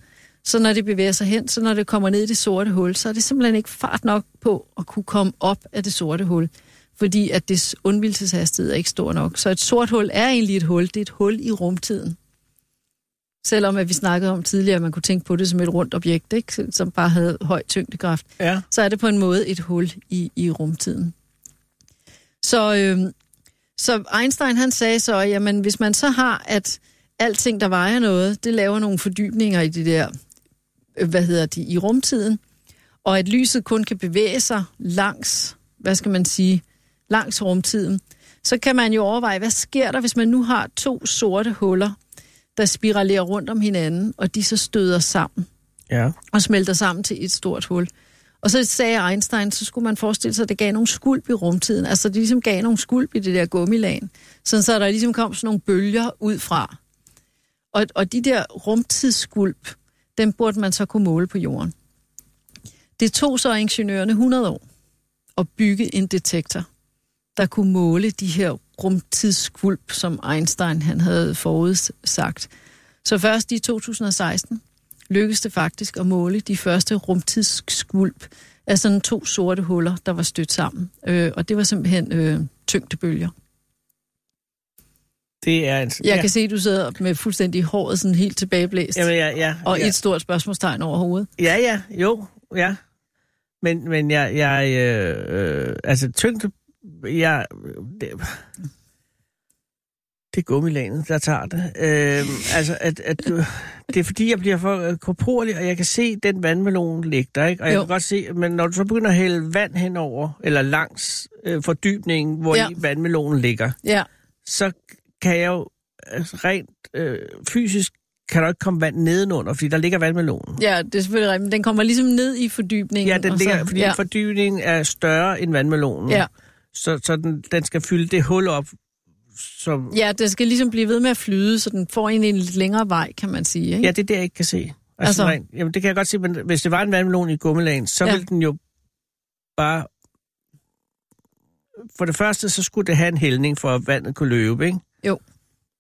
så når det bevæger sig hen, så når det kommer ned i det sorte hul, så er det simpelthen ikke fart nok på at kunne komme op af det sorte hul. Fordi at dets undvielseshastighed er ikke stor nok. Så et sort hul er egentlig et hul. Det er et hul i rumtiden. Selvom at vi snakkede om tidligere, at man kunne tænke på det som et rundt objekt, ikke? som bare havde høj tyngdekraft, Ja. så er det på en måde et hul i, i rumtiden. Så, øh, så Einstein han sagde så, jamen hvis man så har, at alting, der vejer noget, det laver nogle fordybninger i det der, øh, hvad hedder det, i rumtiden, og at lyset kun kan bevæge sig langs, hvad skal man sige, langs rumtiden, så kan man jo overveje, hvad sker der, hvis man nu har to sorte huller, der spiralerer rundt om hinanden, og de så støder sammen Ja. og smelter sammen til et stort hul. Og så sagde Einstein, så skulle man forestille sig, at det gav nogle skulp i rumtiden. Altså det ligesom gav nogle skulp i det der gummilagen. Sådan så der ligesom kom sådan nogle bølger ud fra. Og, og de der rumtidsskulp, dem burde man så kunne måle på jorden. Det tog så ingeniørerne 100 år at bygge en detektor, der kunne måle de her rumtidsskulp, som Einstein han havde forudsagt. Så først i 2016 lykkedes det faktisk at måle de første rumtidsskvulp af sådan to sorte huller, der var stødt sammen. Øh, og det var simpelthen øh, tyngdebølger. Det er en... Jeg ja. kan se, at du sidder med fuldstændig håret sådan helt tilbageblæst. Jamen, ja, ja, og ja. et stort spørgsmålstegn over hovedet. Ja, ja, jo, ja. Men, men jeg, jeg øh, øh, altså tyngde, jeg, det, det er gummilanet, der tager det. Øh, altså, at, at, det er fordi, jeg bliver for korporlig, og jeg kan se den vandmelon ligge der, ikke? Og jeg Jo. kan godt se, men når du så begynder at hælde vand henover, eller langs øh, fordybningen, hvor Ja. ja. vandmelonen ligger, Ja, så kan jeg jo altså, rent øh, fysisk kan der ikke komme vand nedenunder, fordi der ligger vandmelonen. ja, det er selvfølgelig rigtigt. Men den kommer ligesom ned i fordybningen. Ja, den ligger, så, fordi ja, ja. fordybningen er større end vandmelonen. ja, Så, så den, den skal fylde det hul op, som... ja, den skal ligesom blive ved med at flyde, så den får en en lidt længere vej, kan man sige. Ikke? Ja, det er det, jeg ikke kan se. Altså, Altså- rent, jamen, det kan jeg godt se, men hvis det var en vandmelon i gummilagen, så Ja. ja. ville den jo bare... For det første, så skulle det have en hældning, for at vandet kunne løbe, ikke? Jo.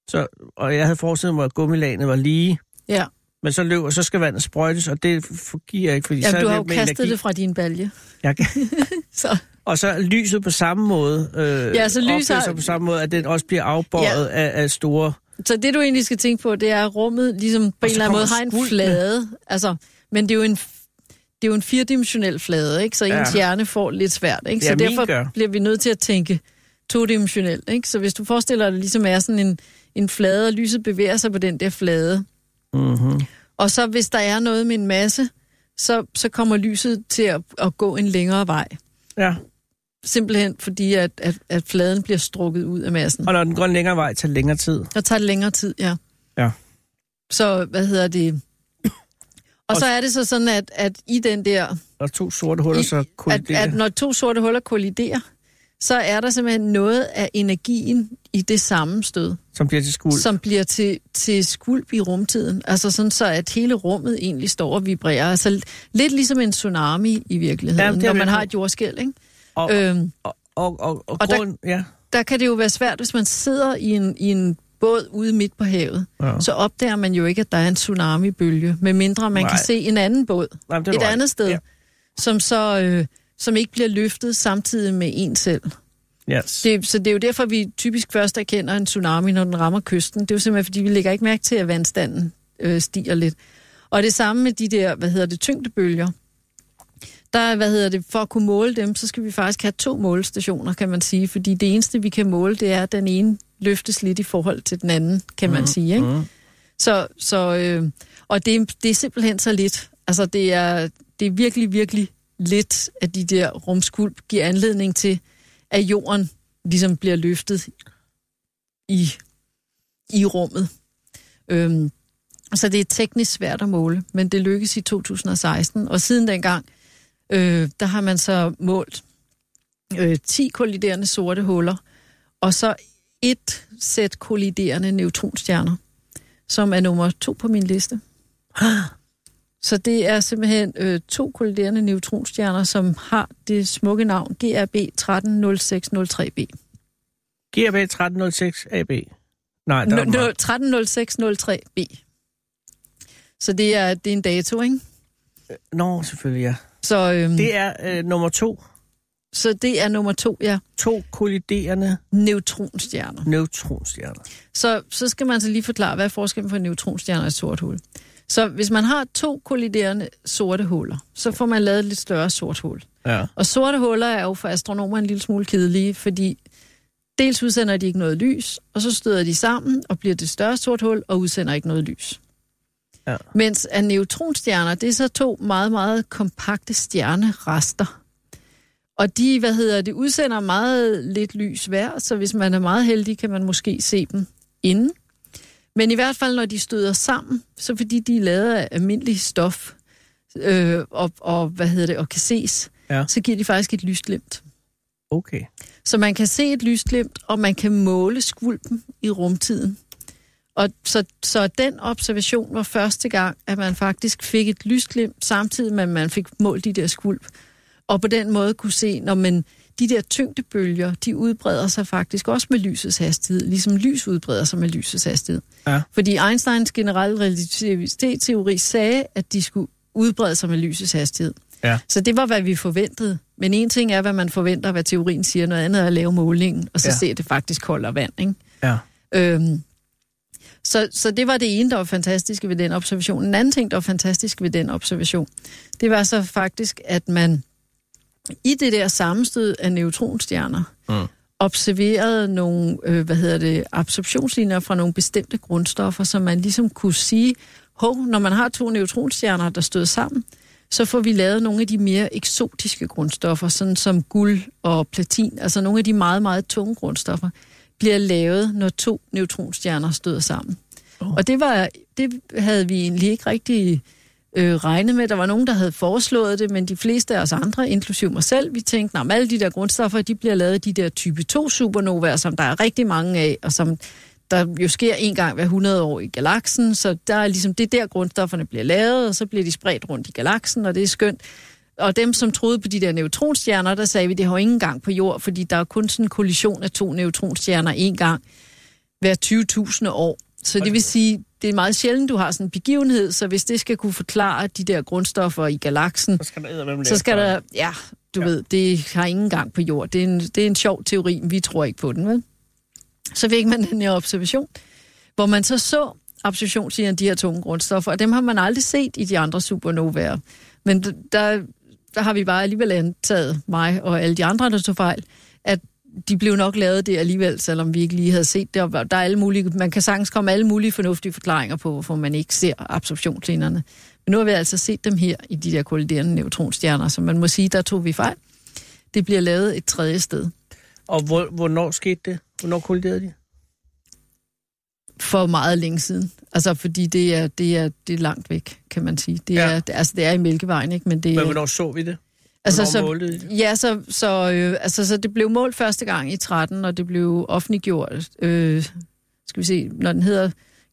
Så, og jeg havde forestillet mig, at gummilagenet var lige, ja. men så løber, så skal vandet sprøjtes, og det giver ikke, fordi så Jamen, du er har jo kastet energi. det fra din balje. Jeg Så, Og så lyset på samme måde. Øh, Ja, så lys opfører har- på samme måde, at den også bliver afbøjet ja. af, af store... så det, du egentlig skal tænke på, det er, at rummet ligesom på en eller anden måde har en flade. Altså, men det er jo en, det er jo en firedimensionel flade, ikke? så ens Ja. hjerne får lidt svært. Ikke? Ja, Så min derfor gør. bliver vi nødt til at tænke todimensionelt. Ikke? Så hvis du forestiller dig, at det ligesom er sådan en, en flade, og lyset bevæger sig på den der flade, Mm-hmm. og så hvis der er noget med en masse, så, så kommer lyset til at, at gå en længere vej. Ja, Simpelthen fordi, at, at, at fladen bliver strukket ud af massen. og når den går en længere vej, tager det længere tid. Der tager det længere tid, ja. Ja. Så, hvad hedder det? Og så er det så sådan, at, at i den der... Og to sorte huller, I- så At, kolliderer. at når to sorte huller kolliderer, så er der simpelthen noget af energien i det sammenstød, som bliver til skuld. som bliver til, til skvulp i rumtiden. Altså sådan så, at hele rummet egentlig står og vibrerer. Altså lidt ligesom en tsunami i virkeligheden, Ja, når man har et jordskæld, ikke? Og, Øhm, og, og, og, og, og der- grund, ja. der kan det jo være svært, hvis man sidder i en, i en båd ude midt på havet. ja. Så opdager man jo ikke, at der er en tsunamibølge, medmindre man Nej. kan se en anden båd Nej, et andet sted, ja. som så øh, som ikke bliver løftet samtidig med en selv. Yes. Det, så det er jo derfor, vi typisk først erkender en tsunami, når den rammer kysten. Det er jo simpelthen, fordi vi lægger ikke mærke til, at vandstanden øh, stiger lidt. Og det samme med de der, hvad hedder det, tyngdebølger. Der, er, hvad hedder det, for at kunne måle dem, så skal vi faktisk have to målestationer, kan man sige. Fordi det eneste, vi kan måle, det er, at den ene løftes lidt i forhold til den anden, kan man sige. Ikke? Mm. Så, så, øh, og det, det er simpelthen så lidt. Altså, det er, det er virkelig, virkelig lidt, at de der rumskulp giver anledning til, at jorden ligesom bliver løftet i, i rummet. Øhm, så det er teknisk svært at måle, men det lykkes i 2016. Og siden dengang, øh, der har man så målt øh, 10 kolliderende sorte huller, og så et sæt kolliderende neutronstjerner, som er nummer to på min liste. Så det er simpelthen øh, to kolliderende neutronstjerner, som har det smukke navn GRB 130603b. GRB 1306 AB. Nej, der er nå, meget. 130603b. Så det er, det er en dato, ikke? Nå, selvfølgelig, ja. Så øhm, Det er øh, nummer to. Så det er nummer to, ja. To kolliderende Neutronstjerner. neutronstjerner. Så, så skal man så lige forklare, hvad er forskellen på en neutronstjerne og et sort hul. Så hvis man har to kolliderende sorte huller, så får man lavet et lidt større sort hul. Ja. Og sorte huller er jo for astronomer en lille smule kedelige, fordi dels udsender de ikke noget lys, og så støder de sammen og bliver det større sort hul og udsender ikke noget lys. Ja. Mens at neutronstjerner, det er så to meget, meget kompakte stjernerester. Og de, hvad hedder det, udsender meget lidt lys hver, så hvis man er meget heldig, kan man måske se dem inden. Men i hvert fald, når de støder sammen, så fordi de er lavet af almindelig stof, øh, og, og, hvad hedder det, og kan ses, Ja. så giver de faktisk et lysglimt. Okay. Så man kan se et lysglimt, og man kan måle skvulpen i rumtiden. Og så, så den observation var første gang, at man faktisk fik et lysglimt, samtidig med, at man fik målt de der skvulp. Og på den måde kunne se, når man de der tyngdebølger, de udbreder sig faktisk også med lysets hastighed, ligesom lys udbreder sig med lysets hastighed. Ja. Fordi Einsteins generelle relativitetsteori sagde, at de skulle udbrede sig med lysets hastighed. Ja. Så det var, hvad vi forventede. Men en ting er, hvad man forventer, hvad teorien siger, noget andet er at lave målingen, og så ja. se, at det faktisk holder vand. Ikke? Ja. Øhm, så, så det var det ene, der var fantastisk ved den observation. En anden ting, der var fantastisk ved den observation, det var så faktisk, at man i det der sammenstød af neutronstjerner Mm. observerede nogle, øh, hvad hedder det, absorptionslinjer fra nogle bestemte grundstoffer, som man ligesom kunne sige, hov, når man har to neutronstjerner, der støder sammen, så får vi lavet nogle af de mere eksotiske grundstoffer, sådan som guld og platin, altså nogle af de meget, meget tunge grundstoffer, bliver lavet, når to neutronstjerner støder sammen. Oh. Og det, var, det havde vi egentlig ikke rigtig øh, regnet med. Der var nogen, der havde foreslået det, men de fleste af os andre, inklusive mig selv, vi tænkte, at alle de der grundstoffer, de bliver lavet af de der type 2 supernovaer, som der er rigtig mange af, og som der jo sker en gang hver 100 år i galaksen, så der er ligesom, det er der grundstofferne bliver lavet, og så bliver de spredt rundt i galaksen, og det er skønt. Og dem, som troede på de der neutronstjerner, der sagde vi, det har ingen gang på jord, fordi der er kun sådan en kollision af to neutronstjerner en gang hver 20.000 år. Så det vil sige, det er meget sjældent, du har sådan en begivenhed, så hvis det skal kunne forklare de der grundstoffer i galaksen, Så skal der så skal der, ja, du Ja. ved, det har ingen gang på jord. Det er, en, det er en sjov teori, men vi tror ikke på den, vel? Så fik man den her observation, hvor man så så absorptionslinjer af de her tunge grundstoffer, og dem har man aldrig set i de andre supernovaer. Men der, der har vi bare alligevel antaget, mig og alle de andre, der tog fejl, at de blev nok lavet det alligevel, selvom vi ikke lige havde set det. Og der er alle mulige, man kan sagtens komme alle mulige fornuftige forklaringer på, hvorfor man ikke ser absorptionslinjerne. Men nu har vi altså set dem her i de der kolliderende neutronstjerner, så man må sige, der tog vi fejl. Det bliver lavet et tredje sted. Og hvor, hvornår skete det? Hvornår kolliderede de? For meget længe siden. Altså, fordi det er, det er, det er langt væk, kan man sige. Det er, Ja. det, altså, det er i Mælkevejen, ikke? Men det, Men hvornår så vi det? altså, så, det? Ja, så, så, øh, altså, så det blev målt første gang i 13, og det blev offentliggjort, øh, skal vi se, når den hedder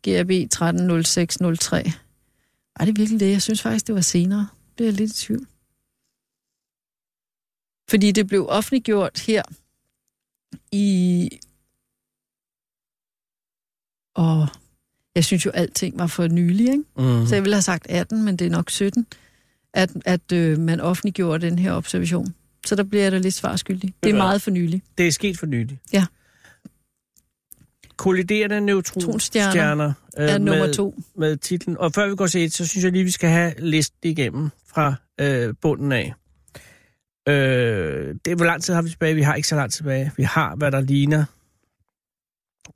GRB 130603. Er det virkelig det? Jeg synes faktisk, det var senere. Det er jeg lidt i tvivl. Fordi det blev offentliggjort her i... Og jeg synes jo, alting var for nylig, ikke? Mm. Så jeg ville have sagt 18, men det er nok 17, at, at øh, man offentliggjorde den her observation. Så der bliver jeg da lidt svarskyldig. Det er meget for nylig. Det er sket for nylig. Ja. Kolliderende neutronstjerner Neutronstjerner øh, Er nummer med, to. med titlen. Og før vi går til et, så synes jeg lige, vi skal have listen igennem fra øh, bunden af. Øh, det er, hvor lang tid har vi tilbage? Vi har ikke så lang tid tilbage. Vi har, hvad der ligner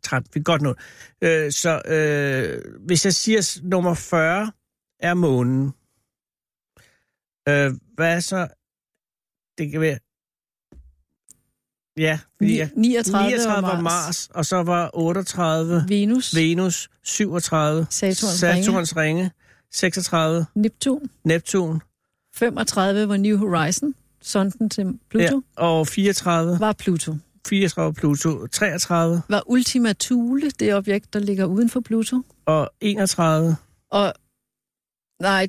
13. Vi godt nået. Øh, så øh, hvis jeg siger, nummer 40 er månen, øh, hvad så... Det kan være... Ja, fordi jeg, 39, 39 var var Mars, og så var 38 Venus, Venus, 37 Saturns, Saturns ringe, 36 Neptun. Neptun 35 var New Horizon, sonden til Pluto. ja, og 34, Var Pluto. 34 Pluto, 33 Var Ultima Thule det objekt, der ligger uden for Pluto. og 31, Og nej,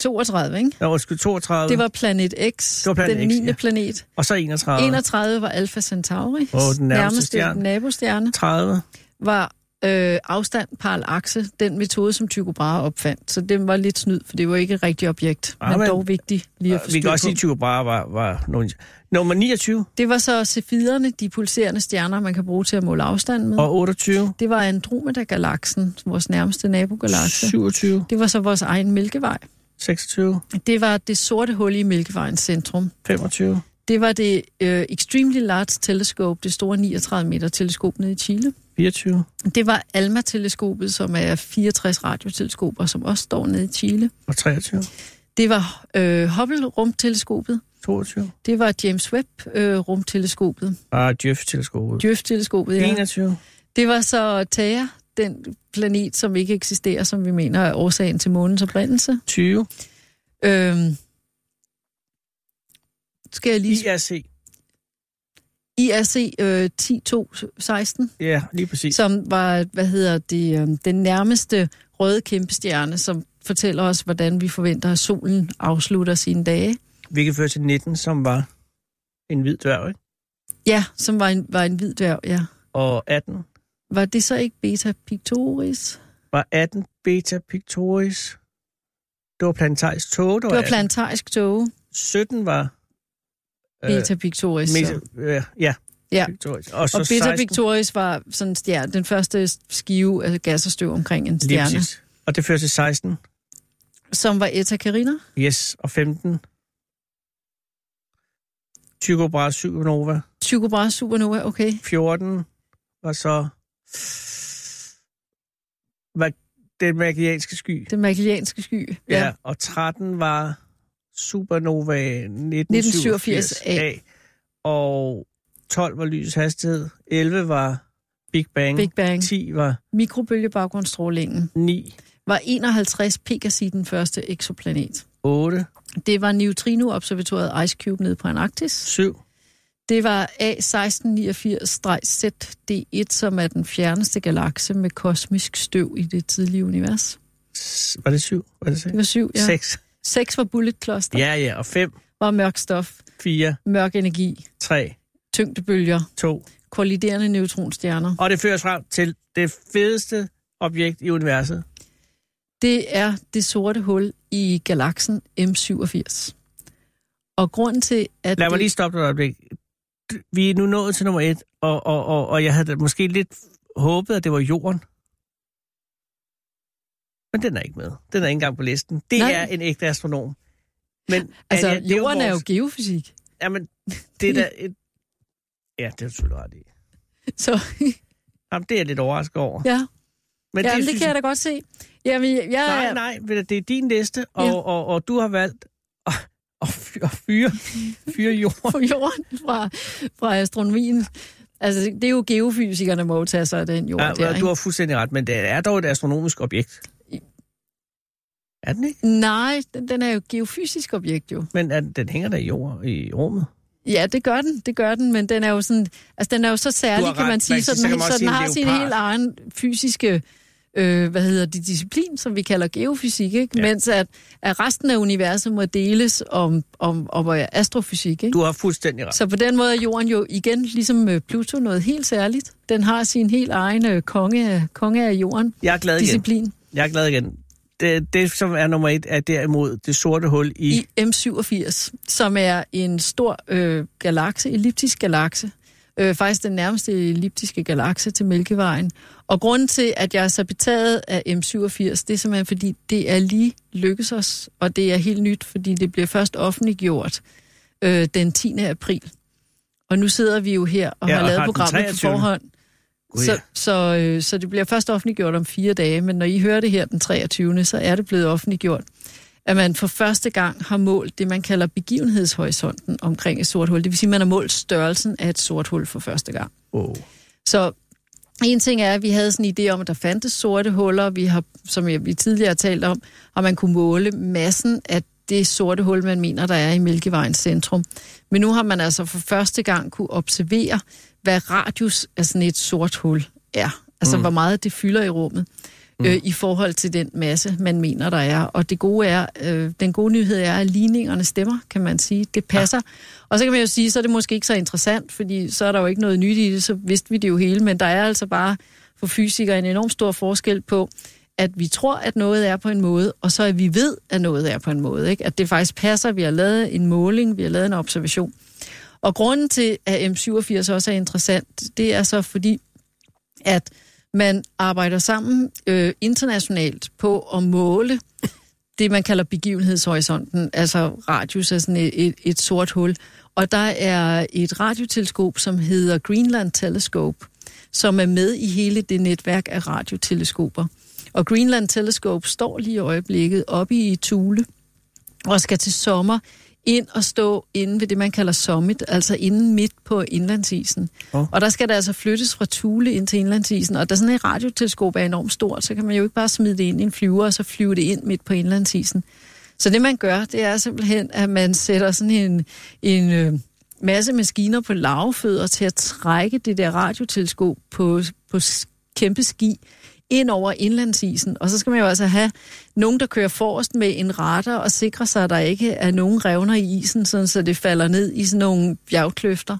32, ikke? ja, undskyld, 32, Det var Planet X, Det var Planet den X, 9. ja. planet. og så 31, 31 var Alpha Centauri, Åh, den nærmeste nærmeste stjerne. nabostjerne. 30, Var øh, afstand, parallakse, den metode, som Tycho Brahe opfandt. Så det var lidt snyd, for det var ikke et rigtigt objekt, Ah, men, men- dog vigtigt lige at Vi forstå kan også sige, at Tycho Brahe var, var nogen... Nummer 29 Det var så cefiderne, de pulserende stjerner, man kan bruge til at måle afstand med. og 28, Det var Andromeda-galaksen, vores nærmeste nabogalakse. 27, Det var så vores egen Mælkevej. 26, Det var det sorte hul i Mælkevejens centrum. 25, Det var det øh, Extremely Large Telescope, det store 39 meter teleskop nede i Chile. 24, Det var ALMA-teleskopet, som er 64 radioteleskoper, som også står nede i Chile. og 23, Det var øh, Hubble-rumteleskopet. 22, Det var James Webb-rumteleskopet. og Jeff-teleskopet. Jeff-teleskopet, ja. 21, Det var så Theia, den planet, som ikke eksisterer, som vi mener er årsagen til månens oprindelse. 20, Øhm, skal jeg lige... IRC. IRC øh, 10216, Ja, lige præcis. som var, hvad hedder det, øh, den nærmeste røde kæmpestjerne, som fortæller os, hvordan vi forventer, at solen afslutter sine dage. Vi kan føre til 19, som var en hvid dværg, ikke? Ja, som var en, var en hvid dværg, ja. Og 18 Var det så ikke Beta Pictoris? var 18 Beta Pictoris. Det var planetarisk tog, der Det var 18. planetarisk tåge, 17 var... Beta Pictoris. Meta, øh, ja, Ja. Pictoris. Og så Og Beta 16, Pictoris var sådan stjerne, den første skive af gas og støv omkring en lige stjerne, præcis. Og det fører til 16. som var Eta Carina. Yes, og 15. Tycho Brahe Supernova. Tycho Brahe Supernova, okay. 14 var så... Var den magianske sky. Den magellanske sky. Ja. ja. Og 13 var Supernova 1987 A. Og 12 var lysets hastighed. 11 var Big Bang. Big Bang. 10 var Mikrobølgebaggrundsstrålingen 9. var 51 Pegasi den første eksoplanet. 8. Det var neutrino-observatoriet Ice Cube nede på Antarktis. 7. Det var A1689-ZD1, som er den fjerneste galakse med kosmisk støv i det tidlige univers. Var det 7? Var det 6? Det var syv, ja. 6. 6 var Bullet Cluster, Ja, ja. Og 5, var mørk stof, 4, mørk energi, 3, tyngdebølger, 2. kolliderende neutronstjerner. Og det fører frem til det fedeste objekt i universet. Det er det sorte hul i galaksen M87. Og grunden til, at Lad mig det... lige stoppe et øjeblik. Vi er nu nået til nummer et, og, og, og, og jeg havde måske lidt håbet, at det var jorden. Men den er ikke med. Den er ikke engang på listen. Det Nej. er en ægte astronom. Men Altså, Anja, det er jorden er jo geofysik. Jamen, det er da et... Ja, det er selvfølgelig ret i. Så Jamen, det er jeg lidt overrasket over. ja, Men Jamen, det synes kan jeg da godt se. Jamen, jeg, Nej, jeg, nej, det er din liste, og, Ja. og, og, og du har valgt at, at fyre, fyre, jorden. på jorden fra, fra astronomien. Altså, det er jo geofysikerne, må jo tage sig af den jord Ja, der, du har fuldstændig ret, men det er dog et astronomisk objekt. Er den ikke? Nej, den, den er jo geofysisk objekt jo. Men er, den- den hænger der i, jord, i rummet. Ja, det gør den, det gør den, men den er jo sådan, altså den er jo så særlig, har kan ret. man sige, så så den, så også den har sin helt egen fysiske, øh, hvad hedder det, disciplin, som vi kalder geofysik, ikke? Ja. mens at, at resten af universet må deles om, om, om øh, astrofysik. Ikke? Du har fuldstændig ret. Så på den måde er jorden jo igen, ligesom øh, Pluto, noget helt særligt. Den har sin helt egen øh, konge, konge af jorden, Jeg er glad igen. disciplin. Jeg er glad igen. Det, det, som er nummer et, er derimod det sorte hul i... i M87, som er en stor øh, galakse, elliptisk galakse. Øh, faktisk den nærmeste elliptiske galakse til Mælkevejen. Og grunden til, at jeg er så betaget af M87, det er simpelthen, fordi det er lige lykkes os, og det er helt nyt, fordi det bliver først offentliggjort øh, den 10. april. Og nu sidder vi jo her og Ja, har og lavet programmet på 23.. forhånd. Så, ja. så, øh, så det bliver først offentliggjort om fire dage, men når I hører det her den 23., så er det blevet offentliggjort, at man for første gang har målt det, man kalder begivenhedshorisonten omkring et sort hul. Det vil sige, at man har målt størrelsen af et sort hul for første gang. Oh. Så en ting er, at vi havde sådan en idé om, at der fandtes sorte huller. Vi har, som vi tidligere har talt om, og man kunne måle massen af det sorte hul, man mener, der er i Mælkevejens centrum. Men nu har man altså for første gang kunne observere, hvad radius af sådan et sort hul er. Altså, mm. hvor meget det fylder i rummet øh, i forhold til den masse, man mener, der er. Og det gode er, øh, den gode nyhed er, at ligningerne stemmer, kan man sige. Det passer. Og så kan man jo sige, så er det måske ikke så interessant, fordi så er der jo ikke noget nyt i det, så vidste vi det jo hele. Men der er altså bare for fysikere en enorm stor forskel på, at vi tror, at noget er på en måde, og så at vi ved, at noget er på en måde. Ikke? At det faktisk passer, vi har lavet en måling, vi har lavet en observation. Og grunden til, at M87 også er interessant, det er så fordi, at man arbejder sammen øh, internationalt på at måle det, man kalder begivenhedshorisonten, altså radius er sådan et, et, et sort hul. Og der er et radioteleskop, som hedder Greenland Telescope, som er med i hele det netværk af radioteleskoper. Og Greenland Telescope står lige i øjeblikket oppe i Thule og skal til sommer ind og stå inde ved det, man kalder summit, altså inden midt på indlandsisen. Oh. Og der skal det altså flyttes fra Thule ind til indlandsisen, og da sådan et radioteleskop er enormt stort, så kan man jo ikke bare smide det ind i en flyver, og så flyve det ind midt på indlandsisen. Så det, man gør, det er simpelthen, at man sætter sådan en, en øh, masse maskiner på lavfødder til at trække det der radioteleskop på, på kæmpe ski ind over indlandsisen. Og så skal man jo altså have nogen, der kører forrest med en radar og sikrer sig, at der ikke er nogen revner i isen, sådan så det falder ned i sådan nogle bjergkløfter.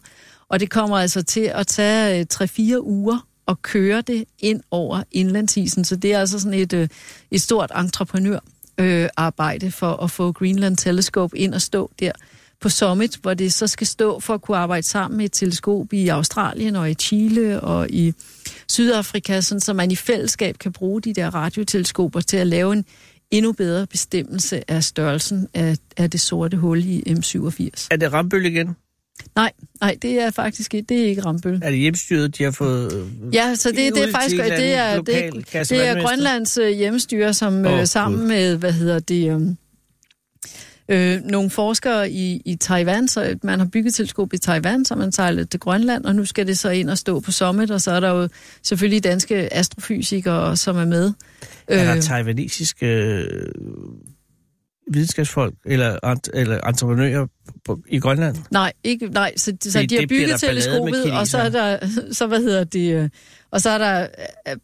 Og det kommer altså til at tage øh, 3-4 uger at køre det ind over indlandsisen. Så det er altså sådan et, øh, et stort entreprenørarbejde for at få Greenland Telescope ind og stå der på Summit, hvor det så skal stå for at kunne arbejde sammen med et teleskop i Australien og i Chile og i Sydafrika, sådan så man i fællesskab kan bruge de der radioteleskoper til at lave en endnu bedre bestemmelse af størrelsen af, af det sorte hul i M87. Er det rambøl igen? Nej, nej, det er faktisk ikke, det er ikke Rambøl. Er det hjemmestyret, de har fået Ja, så det, det er faktisk det er, det, det er Grønlands øh, hjemmestyre, som oh, sammen God. med, hvad hedder det, um, øh, nogle forskere i, i Taiwan, så man har bygget teleskop i Taiwan, så man sejlet til Grønland, og nu skal det så ind og stå på Summit, og så er der jo selvfølgelig danske astrofysikere, som er med. Er der øh, taiwanesiske øh, videnskabsfolk eller, eller entreprenører på, i Grønland? Nej, ikke, nej så, så de har bygget teleskopet, og så er der, så hvad hedder det, øh, og så er der,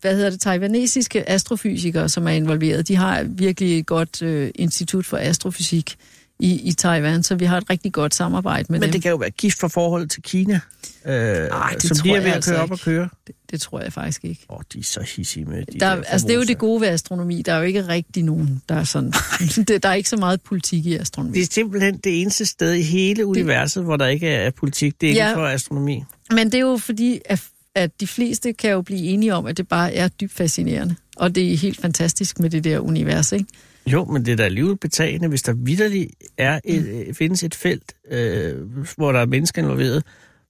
hvad hedder det, taiwanesiske astrofysikere, som er involveret. De har virkelig et godt uh, institut for astrofysik i, i Taiwan, så vi har et rigtig godt samarbejde med Men dem. Men det kan jo være gift for forholdet til Kina, øh, Ej, det som de er ved at altså køre op og køre. Det, det tror jeg faktisk ikke. Åh, oh, de er så hissige med de der, der Altså, det er jo det gode ved astronomi. Der er jo ikke rigtig nogen, der er sådan... der er ikke så meget politik i astronomi. Det er simpelthen det eneste sted i hele universet, det, hvor der ikke er politik. Det er ja, ikke for astronomi. Men det er jo fordi, at, at de fleste kan jo blive enige om, at det bare er dybt fascinerende. Og det er helt fantastisk med det der univers, ikke? Jo, men det er da alligevel betagende, hvis der vidderligt er et, mm. findes et felt, øh, hvor der er mennesker involveret,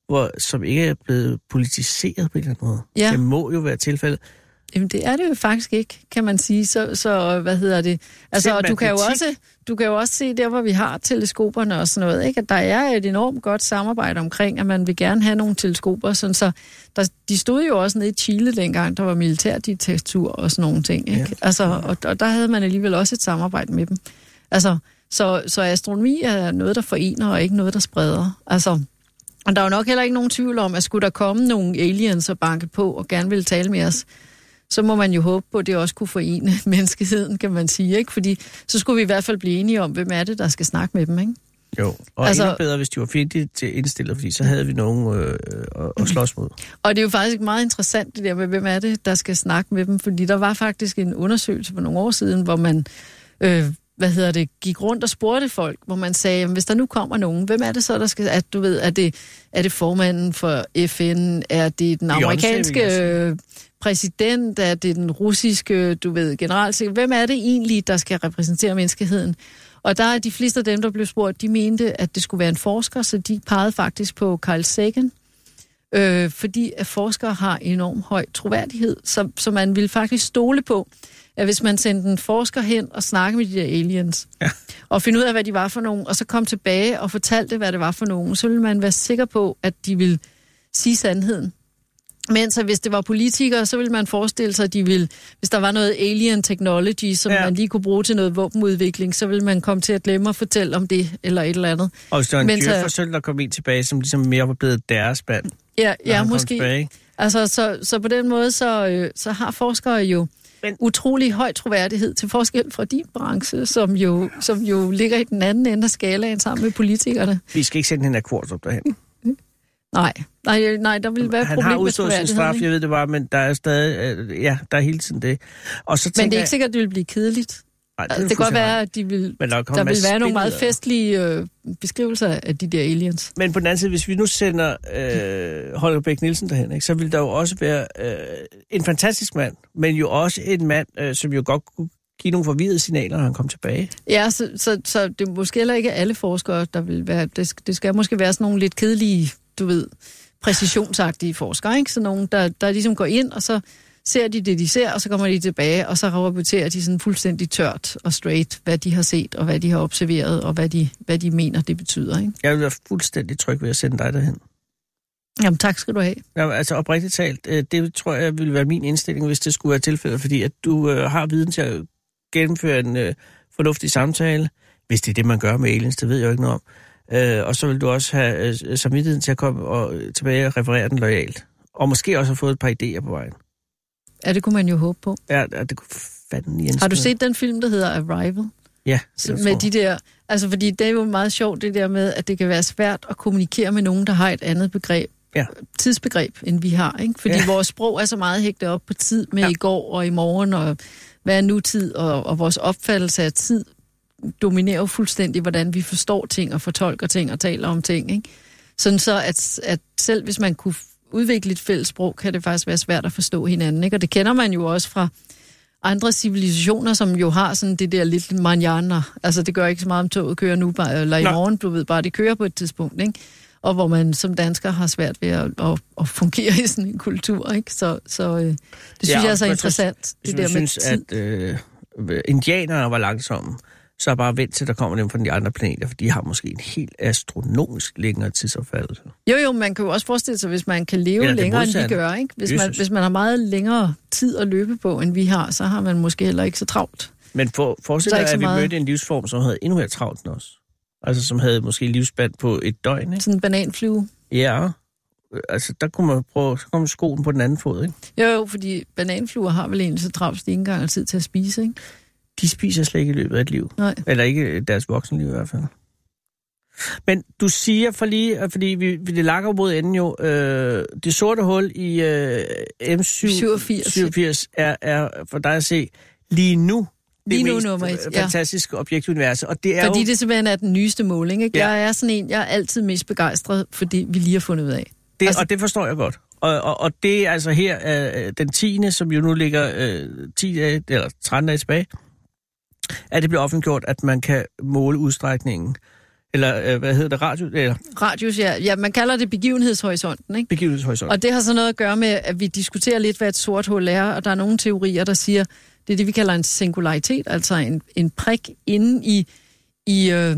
hvor, som ikke er blevet politiseret på en eller anden måde. Ja. Det må jo være tilfældet. Jamen det er det jo faktisk ikke, kan man sige. Så, så hvad hedder det? Altså, og du kan, jo også, du kan jo også se der, hvor vi har teleskoperne og sådan noget, ikke? at der er et enormt godt samarbejde omkring, at man vil gerne have nogle teleskoper. Sådan, så der, de stod jo også nede i Chile dengang, der var militærdiktatur og sådan nogle ting. Ikke? Ja. Altså, og, og der havde man alligevel også et samarbejde med dem. Altså, så, så astronomi er noget, der forener, og ikke noget, der spreder. Altså, og der er jo nok heller ikke nogen tvivl om, at skulle der komme nogle aliens og banke på og gerne vil tale med os, så må man jo håbe på, at det også kunne forene menneskeheden, kan man sige. Ikke? Fordi så skulle vi i hvert fald blive enige om, hvem er det, der skal snakke med dem. Ikke? Jo, og altså, endnu bedre, hvis de var fjendtligt til indstillet, fordi så havde vi nogen øh, at, at slås mod. Og det er jo faktisk meget interessant, det der med, hvem er det, der skal snakke med dem, fordi der var faktisk en undersøgelse for nogle år siden, hvor man øh, hvad hedder det, gik rundt og spurgte folk, hvor man sagde, hvis der nu kommer nogen, hvem er det så, der skal, at du ved, er det, er det formanden for FN, er det den amerikanske øh, præsident, er det den russiske, du ved, generalsekretær, hvem er det egentlig, der skal repræsentere menneskeheden? Og der er de fleste af dem, der blev spurgt, de mente, at det skulle være en forsker, så de pegede faktisk på Carl Sagan, øh, fordi at forskere har enorm høj troværdighed, så, så man vil faktisk stole på, at hvis man sendte en forsker hen og snakke med de der aliens, ja. og finde ud af, hvad de var for nogen, og så kom tilbage og fortalte, hvad det var for nogen, så ville man være sikker på, at de ville sige sandheden. Men så hvis det var politikere, så ville man forestille sig, at de ville, hvis der var noget alien technology, som ja. man lige kunne bruge til noget våbenudvikling, så ville man komme til at glemme at fortælle om det, eller et eller andet. Og hvis der var en dyrforsøg, der kom ind tilbage, som ligesom mere var blevet deres band. Ja, ja måske. Altså, så, så på den måde, så, øh, så har forskere jo men... utrolig høj troværdighed til forskel fra din branche, som jo, som jo ligger i den anden ende af skalaen sammen med politikerne. Vi skal ikke sende hende af Kvartrup derhen. Nej, nej, nej der vil være Han problem har udstået sin straf, jeg ved det bare, men der er stadig, øh, ja, der er hele tiden det. Og så Men det er jeg- ikke sikkert, at det vil blive kedeligt. Nej, Det, er det kan godt være, at de vil, Men der, der vil være nogle meget festlige øh, beskrivelser af de der aliens. Men på den anden side, hvis vi nu sender øh, Holger Bæk Nielsen derhen, ikke, så vil der jo også være øh, en fantastisk mand, men jo også en mand, øh, som jo godt kunne give nogle forvirrede signaler, når han kom tilbage. Ja, så, så, så det er måske heller ikke alle forskere, der vil være... Det, skal- det skal måske være sådan nogle lidt kedelige, du ved, præcisionsagtige forskere, ikke? Så nogle, der, der ligesom går ind, og så ser de det, de ser, og så kommer de tilbage, og så rapporterer de sådan fuldstændig tørt og straight, hvad de har set, og hvad de har observeret, og hvad de, hvad de mener, det betyder, ikke? Jeg vil være fuldstændig tryg ved at sende dig derhen. Jamen, tak skal du have. Jamen, altså oprigtigt talt, øh, det tror jeg ville være min indstilling, hvis det skulle være tilfældet, fordi at du øh, har viden til at gennemføre en øh, fornuftig samtale, hvis det er det, man gør med aliens, det ved jeg jo ikke noget om. Øh, og så vil du også have øh, samvittigheden til at komme og, øh, tilbage og referere den lojalt. Og måske også have fået et par idéer på vejen. Ja, det kunne man jo håbe på. Ja, det kunne fanden Jens. Har du set den film, der hedder Arrival? Ja, med de der, altså fordi det er jo meget sjovt det der med, at det kan være svært at kommunikere med nogen, der har et andet begreb, Ja. tidsbegreb, end vi har. Ikke? Fordi Ja. vores sprog er så meget hægtet op på tid med Ja. ja. i går og i morgen, og hvad er nutid, og, og vores opfattelse af tid dominerer jo fuldstændig, hvordan vi forstår ting og fortolker ting og taler om ting. Ikke? Sådan så, at, at selv hvis man kunne udvikle et fælles sprog, kan det faktisk være svært at forstå hinanden. Ikke? Og det kender man jo også fra andre civilisationer, som jo har sådan det der lidt manjana. Altså, det gør ikke så meget, om toget kører nu, bare, eller i Nå. morgen, du ved bare, det kører på et tidspunkt, ikke? Og hvor man som dansker har svært ved at, at, at fungere i sådan en kultur, ikke? Så, så øh, det synes Ja, jeg er så interessant, det der med synes, tid. at øh, indianerne var langsomme, så bare vent til, der kommer dem fra de andre planeter, for de har måske en helt astronomisk længere tidsopfattelse. Jo, jo, man kan jo også forestille sig, hvis man kan leve Eller længere, end vi gør, ikke? Hvis man, hvis man har meget længere tid at løbe på, end vi har, så har man måske heller ikke så travlt. Men for, forestil dig, at vi mødte en livsform, som havde endnu mere travlt end os. Altså, som havde måske livsspand på et døgn, ikke? Sådan en bananflyve. Ja. Altså, der kunne man prøve, så kom skoen på den anden fod, ikke? Jo, jo, fordi bananfluer har vel egentlig så travlt, de ikke engang har tid til at spise, ikke? De spiser slet ikke i løbet af et liv. Nej. Eller ikke deres voksenliv i hvert fald. Men du siger for lige, fordi vi, vi det lakker mod enden jo, øh, det sorte hul i øh, M7 87. 87 er, er for dig at se lige nu det Lige nu mest nummer et, øh, ja. fantastiske objekt i universet. Og det er Fordi jo, det simpelthen er den nyeste måling, ikke? Ja. Jeg er sådan en, jeg er altid mest begejstret, fordi vi lige har fundet ud af. det, altså- og det forstår jeg godt. Og, og, og det er altså her øh, den 10. som jo nu ligger øh, 10 dage, eller 13 dage tilbage, at det bliver offentliggjort, at man kan måle udstrækningen. Eller øh, hvad hedder det? Radio, eller Radius, ja, ja, man kalder det begivenhedshorisonten, ikke? begivenhedshorisont. Og det har så noget at gøre med, at vi diskuterer lidt, hvad et sort hul er, og der er nogle teorier, der siger, det er det, vi kalder en singularitet, altså en, en prik inde i, i, øh,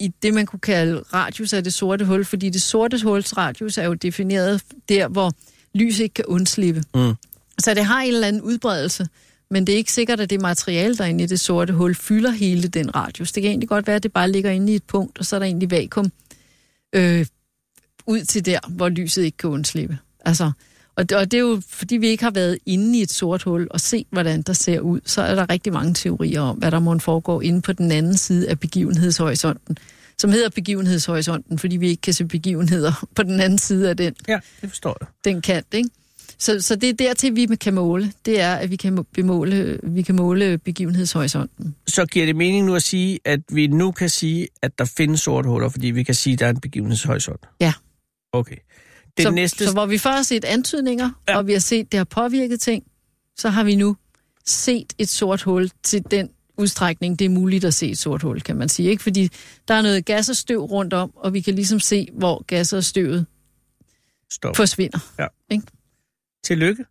i det, man kunne kalde radius af det sorte hul, fordi det sorte huls radius er jo defineret der, hvor lys ikke kan undslippe. Mm. Så det har en eller anden udbredelse, men det er ikke sikkert, at det materiale, der er inde i det sorte hul, fylder hele den radius. Det kan egentlig godt være, at det bare ligger inde i et punkt, og så er der egentlig vakuum øh, ud til der, hvor lyset ikke kan undslippe. Altså, og, det, og det er jo, fordi vi ikke har været inde i et sort hul og set, hvordan der ser ud, så er der rigtig mange teorier om, hvad der må foregå inde på den anden side af begivenhedshorisonten, som hedder begivenhedshorisonten, fordi vi ikke kan se begivenheder på den anden side af den Ja, det forstår jeg. den kant, ikke? Så, så det er dertil, vi kan måle. Det er, at vi kan, må- bemåle, vi kan måle begivenhedshorisonten. Så giver det mening nu at sige, at vi nu kan sige, at der findes sorte huller, fordi vi kan sige, at der er en begivenhedshorisont? Ja. Okay. Det så, næste... så hvor vi før har set antydninger, Ja. ja. og vi har set, det har påvirket ting, så har vi nu set et sort hul til den udstrækning, det er muligt at se et sort hul, kan man sige. Ikke? Fordi der er noget gas og støv rundt om, og vi kan ligesom se, hvor gas og støvet Stop. forsvinder. Tillykke.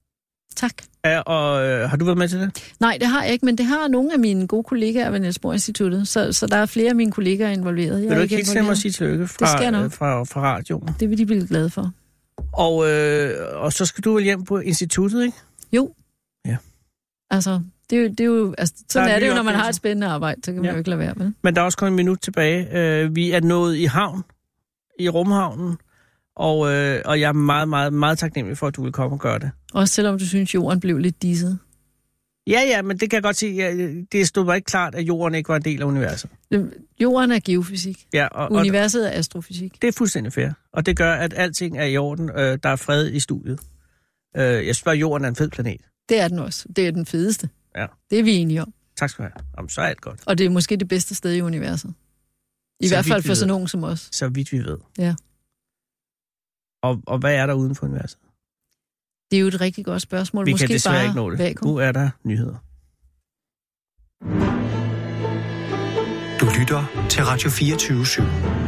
Tak. Ja, og øh, har du været med til det? Nej, det har jeg ikke, men det har nogle af mine gode kollegaer ved Niels Bohr Instituttet, så, så der er flere af mine kollegaer involveret. Jeg Vil du ikke helt stemme og sige tillykke fra, øh, fra, fra radioen? Det vil de blive glade for. Og, øh, og så skal du vel hjem på instituttet, ikke? Jo. Ja. Altså, det er jo, det er jo altså, sådan Der er er det jo, når man har et spændende arbejde, så kan man Ja. jo ikke lade være med. Men der er også kun en minut tilbage. Øh, vi er nået i havn, i rumhavnen, og, øh, og jeg er meget, meget, meget taknemmelig for, at du vil komme og gøre det. Også selvom du synes, jorden blev lidt disset. Ja, ja, men det kan jeg godt sige. Ja, det stod mig ikke klart, at jorden ikke var en del af universet. Jorden er geofysik. Ja, og, og Universet er astrofysik. det er fuldstændig fair. Og det gør, at alting er i orden. Øh, der er fred i studiet. Øh, jeg spørger, jorden er en fed planet. Det er den også. Det er den fedeste. Ja. Det er vi enige om. Tak skal du have. Jamen, så er alt godt. Og det er måske det bedste sted i universet. I Så hvert fald for sådan nogen som os. Så vidt vi ved. Ja. Og, og hvad er der uden for universet? Det er jo et rigtig godt spørgsmål. Vi måske kan desværre bare ikke nå det. Vakuum. Nu er der nyheder. Du lytter til Radio 24 /7.